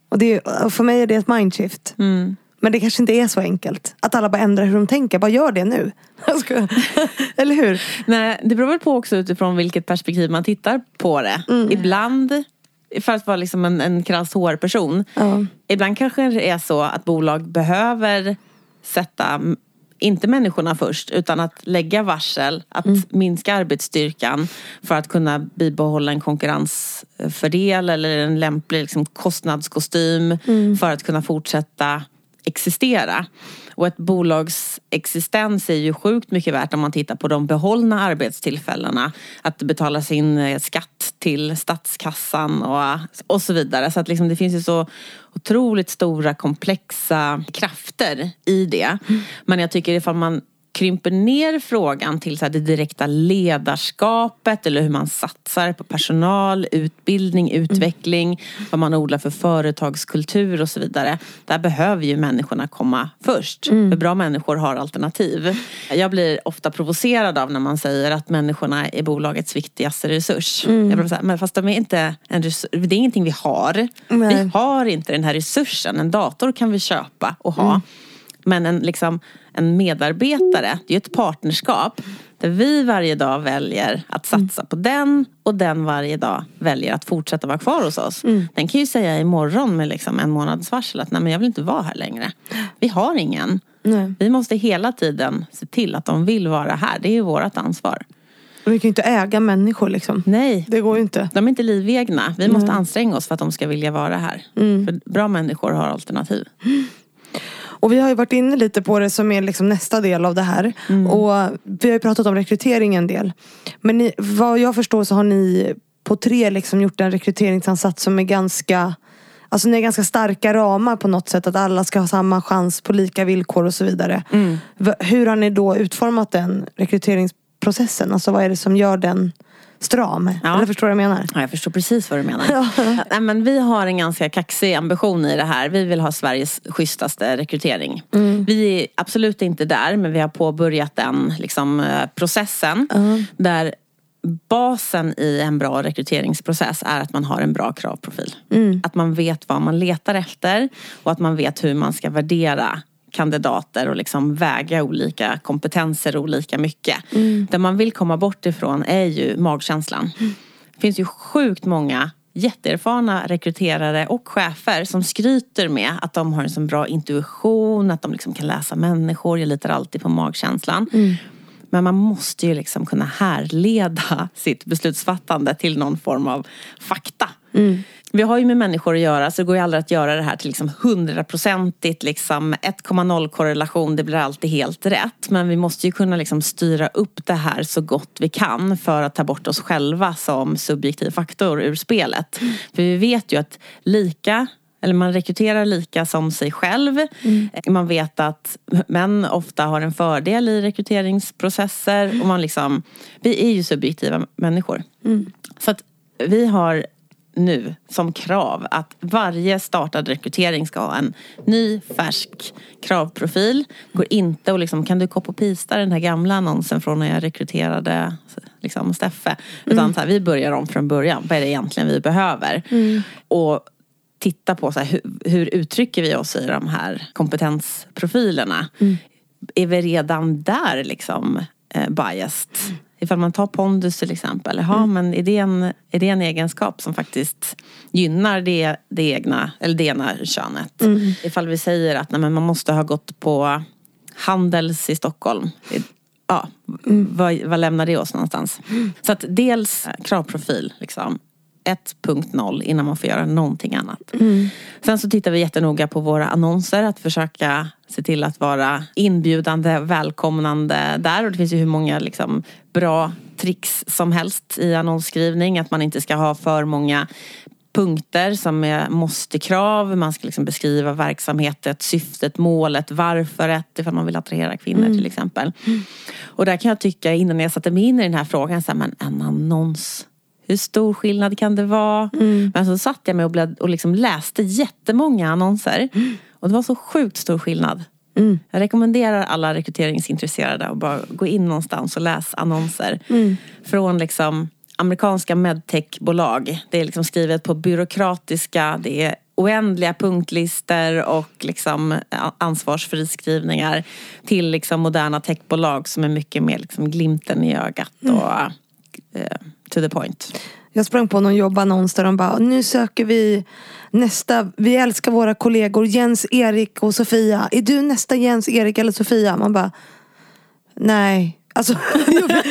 Och det, och för mig är det ett mindshift. Mm. Men det kanske inte är så enkelt. Att alla bara ändrar hur de tänker. Bara gör det nu. [laughs] [laughs] Eller hur? Nej, det beror väl på också utifrån vilket perspektiv man tittar på det. Ibland, för att vara liksom en, en krass HR-person. Ja. Ibland kanske det är så att bolag behöver sätta inte människorna först utan att lägga varsel, att minska arbetsstyrkan för att kunna bibehålla en konkurrensfördel eller en lämplig liksom, kostnadskostym för att kunna fortsätta existera. Och ett bolags existens är ju sjukt mycket värt om man tittar på de behållna arbetstillfällena. Att det betalas in eh, skatt till statskassan och, och så vidare. Så att liksom det finns ju så otroligt stora komplexa krafter i det. Men jag tycker ifall man krymper ner frågan till så här det direkta ledarskapet eller hur man satsar på personal, utbildning, utveckling, vad man odlar för företagskultur och så vidare. Där behöver ju människorna komma först. För bra människor har alternativ. Jag blir ofta provocerad av när man säger att människorna är bolagets viktigaste resurs. Jag blir så här, men fast de är inte en resurs, det är ingenting vi har. Nej. Vi har inte den här resursen. En dator kan vi köpa och ha. Men en, liksom, en medarbetare, det är ju ett partnerskap. Där vi varje dag väljer att satsa på den och den varje dag väljer att fortsätta vara kvar hos oss. Den kan ju säga imorgon med liksom en månads varsel att nej men jag vill inte vara här längre. Vi har ingen. Nej. Vi måste hela tiden se till att de vill vara här. Det är ju vårt ansvar. Vi kan ju inte äga människor liksom. Nej, Det går ju inte. de är inte livegna. Vi måste anstränga oss för att de ska vilja vara här. Mm. För bra människor har alternativ. [gasps] [gasps] Och vi har ju varit inne lite på det som är liksom nästa del av det här. Och vi har ju pratat om rekrytering en del. Men ni, vad jag förstår så har ni på tre liksom gjort en rekryteringsansats som är ganska Alltså ni har ganska starka ramar på något sätt. Att alla ska ha samma chans på lika villkor och så vidare. V- Hur har ni då utformat den rekryteringsprocessen? Alltså vad är det som gör den stram? Ja. Eller förstår du vad jag menar? Ja, jag förstår precis vad du menar. [laughs] Nej, men vi har en ganska kaxig ambition i det här. Vi vill ha Sveriges schysstaste rekrytering. Vi är absolut inte där, men vi har påbörjat den liksom, eh, processen. Där basen i en bra rekryteringsprocess är att man har en bra kravprofil. Att man vet vad man letar efter och att man vet hur man ska värdera kandidater och liksom väga olika kompetenser olika mycket. Det man vill komma bort ifrån är ju magkänslan. Det finns ju sjukt många jätteerfarna rekryterare och chefer som skryter med att de har en så bra intuition, att de liksom kan läsa människor, jag litar alltid på magkänslan. Men man måste ju liksom kunna härleda sitt beslutsfattande till någon form av fakta. Vi har ju med människor att göra så det går ju aldrig att göra det här till liksom hundraprocentigt liksom 1,0 korrelation. Det blir alltid helt rätt. Men vi måste ju kunna liksom styra upp det här så gott vi kan för att ta bort oss själva som subjektiv faktor ur spelet. För vi vet ju att lika eller man rekryterar lika som sig själv. Man vet att män ofta har en fördel i rekryteringsprocesser. Och man liksom, vi är ju subjektiva människor. Så att vi har nu som krav att varje startad rekrytering ska ha en ny färsk kravprofil. Går inte och liksom, kan du copy och pista den här gamla annonsen från när jag rekryterade liksom, Steffe? Utan så här, vi börjar om från början. Vad är det egentligen vi behöver? Och titta på så här, hur, hur uttrycker vi oss i de här kompetensprofilerna. Är vi redan där liksom eh, biased? Ifall man tar pondus till exempel. Ja, men är det, en, är det en egenskap som faktiskt gynnar det, det egna, eller det ena könet? Ifall vi säger att nej, men man måste ha gått på Handels i Stockholm. Ja, vad, vad lämnar det oss någonstans? Så att dels kravprofil, liksom. 1.0 innan man får göra någonting annat. Sen så tittar vi jättenoga på våra annonser. Att försöka se till att vara inbjudande, välkomnande där. Och det finns ju hur många liksom, bra tricks som helst i annonsskrivning. Att man inte ska ha för många punkter som är måste-krav. Man ska liksom beskriva verksamheten, syftet, målet, varföret ifall man vill attrahera kvinnor till exempel. Och där kan jag tycka innan jag satte mig in i den här frågan, så här, men en annons hur stor skillnad kan det vara? Men så satt jag mig och, blad, och liksom läste jättemånga annonser. Och det var så sjukt stor skillnad. Jag rekommenderar alla rekryteringsintresserade att bara gå in någonstans och läs annonser. Från liksom amerikanska medtechbolag. Det är liksom skrivet på byråkratiska, det är oändliga punktlister och liksom ansvarsfriskrivningar till liksom moderna techbolag som är mycket mer liksom glimten i ögat och eh, to the point. Jag sprang på någon jobbannons där de bara, nu söker vi nästa, vi älskar våra kollegor Jens, Erik och Sofia. Är du nästa Jens, Erik eller Sofia? Man bara, nej. Alltså, [laughs] jag vet,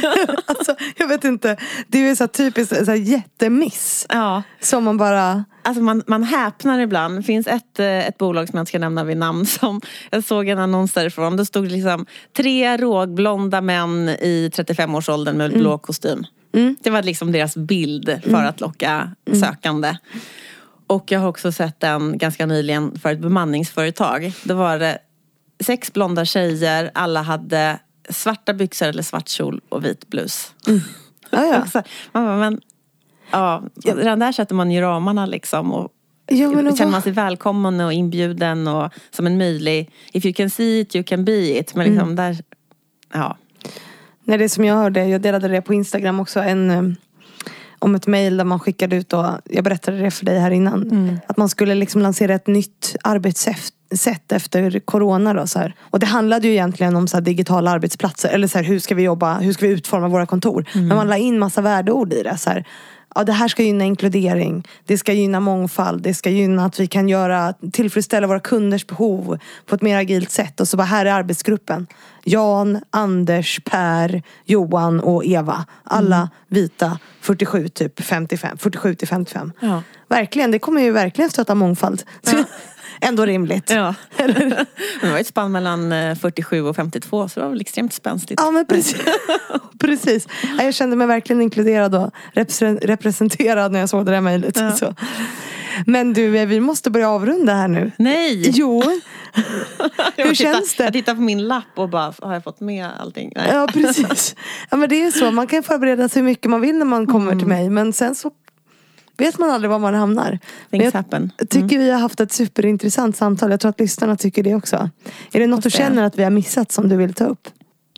alltså, jag vet inte. Det är ju så typiskt så här jättemiss. Ja. Som man bara... Alltså man, man häpnar ibland. Det finns ett, eh, ett bolag som jag inte ska nämna vid namn som jag såg en annons därifrån. Det stod liksom tre rågblonda män i 35-årsåldern med blå kostym. Det var liksom deras bild för att locka sökande. Och jag har också sett den ganska nyligen för ett bemanningsföretag. Då var det sex blonda tjejer, alla hade svarta byxor eller svart kjol och vit blus. [laughs] Ja, ja. Också, man bara, men, ja, redan där sätter man ju ramarna liksom. Och Ja, och känner man sig välkommen och inbjuden och som en möjlig, if you can see it you can be it. Men liksom där, ja. Nej, det som jag hörde, jag delade det på Instagram också, en, eh, om ett mail där man skickade ut, och jag berättade det för dig här innan, att man skulle liksom lansera ett nytt arbetssätt efter corona. Då, så här. Och det handlade ju egentligen om så här, digitala arbetsplatser, eller så här, hur ska vi jobba, hur ska vi utforma våra kontor? Men man la in massa värdeord i det. Så här. Ja, det här ska gynna inkludering. Det ska gynna mångfald. Det ska gynna att vi kan göra, tillfredsställa våra kunders behov på ett mer agilt sätt. Och så bara, här är arbetsgruppen. Jan, Anders, Per, Johan och Eva. Alla mm. vita, 47 typ 55, 47 till 55. Ja. Verkligen, det kommer ju verkligen stöta mångfald. Ja. [laughs] Ändå rimligt. Ja. [laughs] det var ett spann mellan 47 eh, och 52 så det var väl extremt spänstigt. Ja men precis. [laughs] precis. Jag kände mig verkligen inkluderad och representerad när jag såg det där mejlet. Ja. Men du, eh, vi måste börja avrunda här nu. Nej! Jo. [laughs] Hur känns det? Jag tittar på min lapp och bara, har jag fått med allting? Nej. Ja precis. Ja men det är så, man kan förbereda sig hur mycket man vill när man kommer mm. till mig. Men sen så vet man aldrig var man hamnar. Things happen. Jag tycker mm. vi har haft ett superintressant samtal. Jag tror att lyssnarna tycker det också. Är det något du känner att vi har missat som du vill ta upp?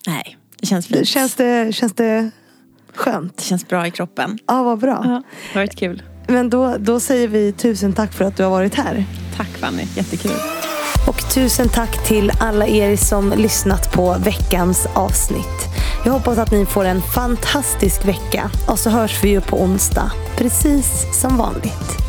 Nej, det känns fint. Känns det, känns det skönt? Det känns bra i kroppen. Ja, vad bra. Ja, det har varit kul. Men då, då säger vi tusen tack för att du har varit här. Tack Fanny, jättekul. Och tusen tack till alla er som lyssnat på veckans avsnitt. Jag hoppas att ni får en fantastisk vecka och så hörs vi ju på onsdag, precis som vanligt.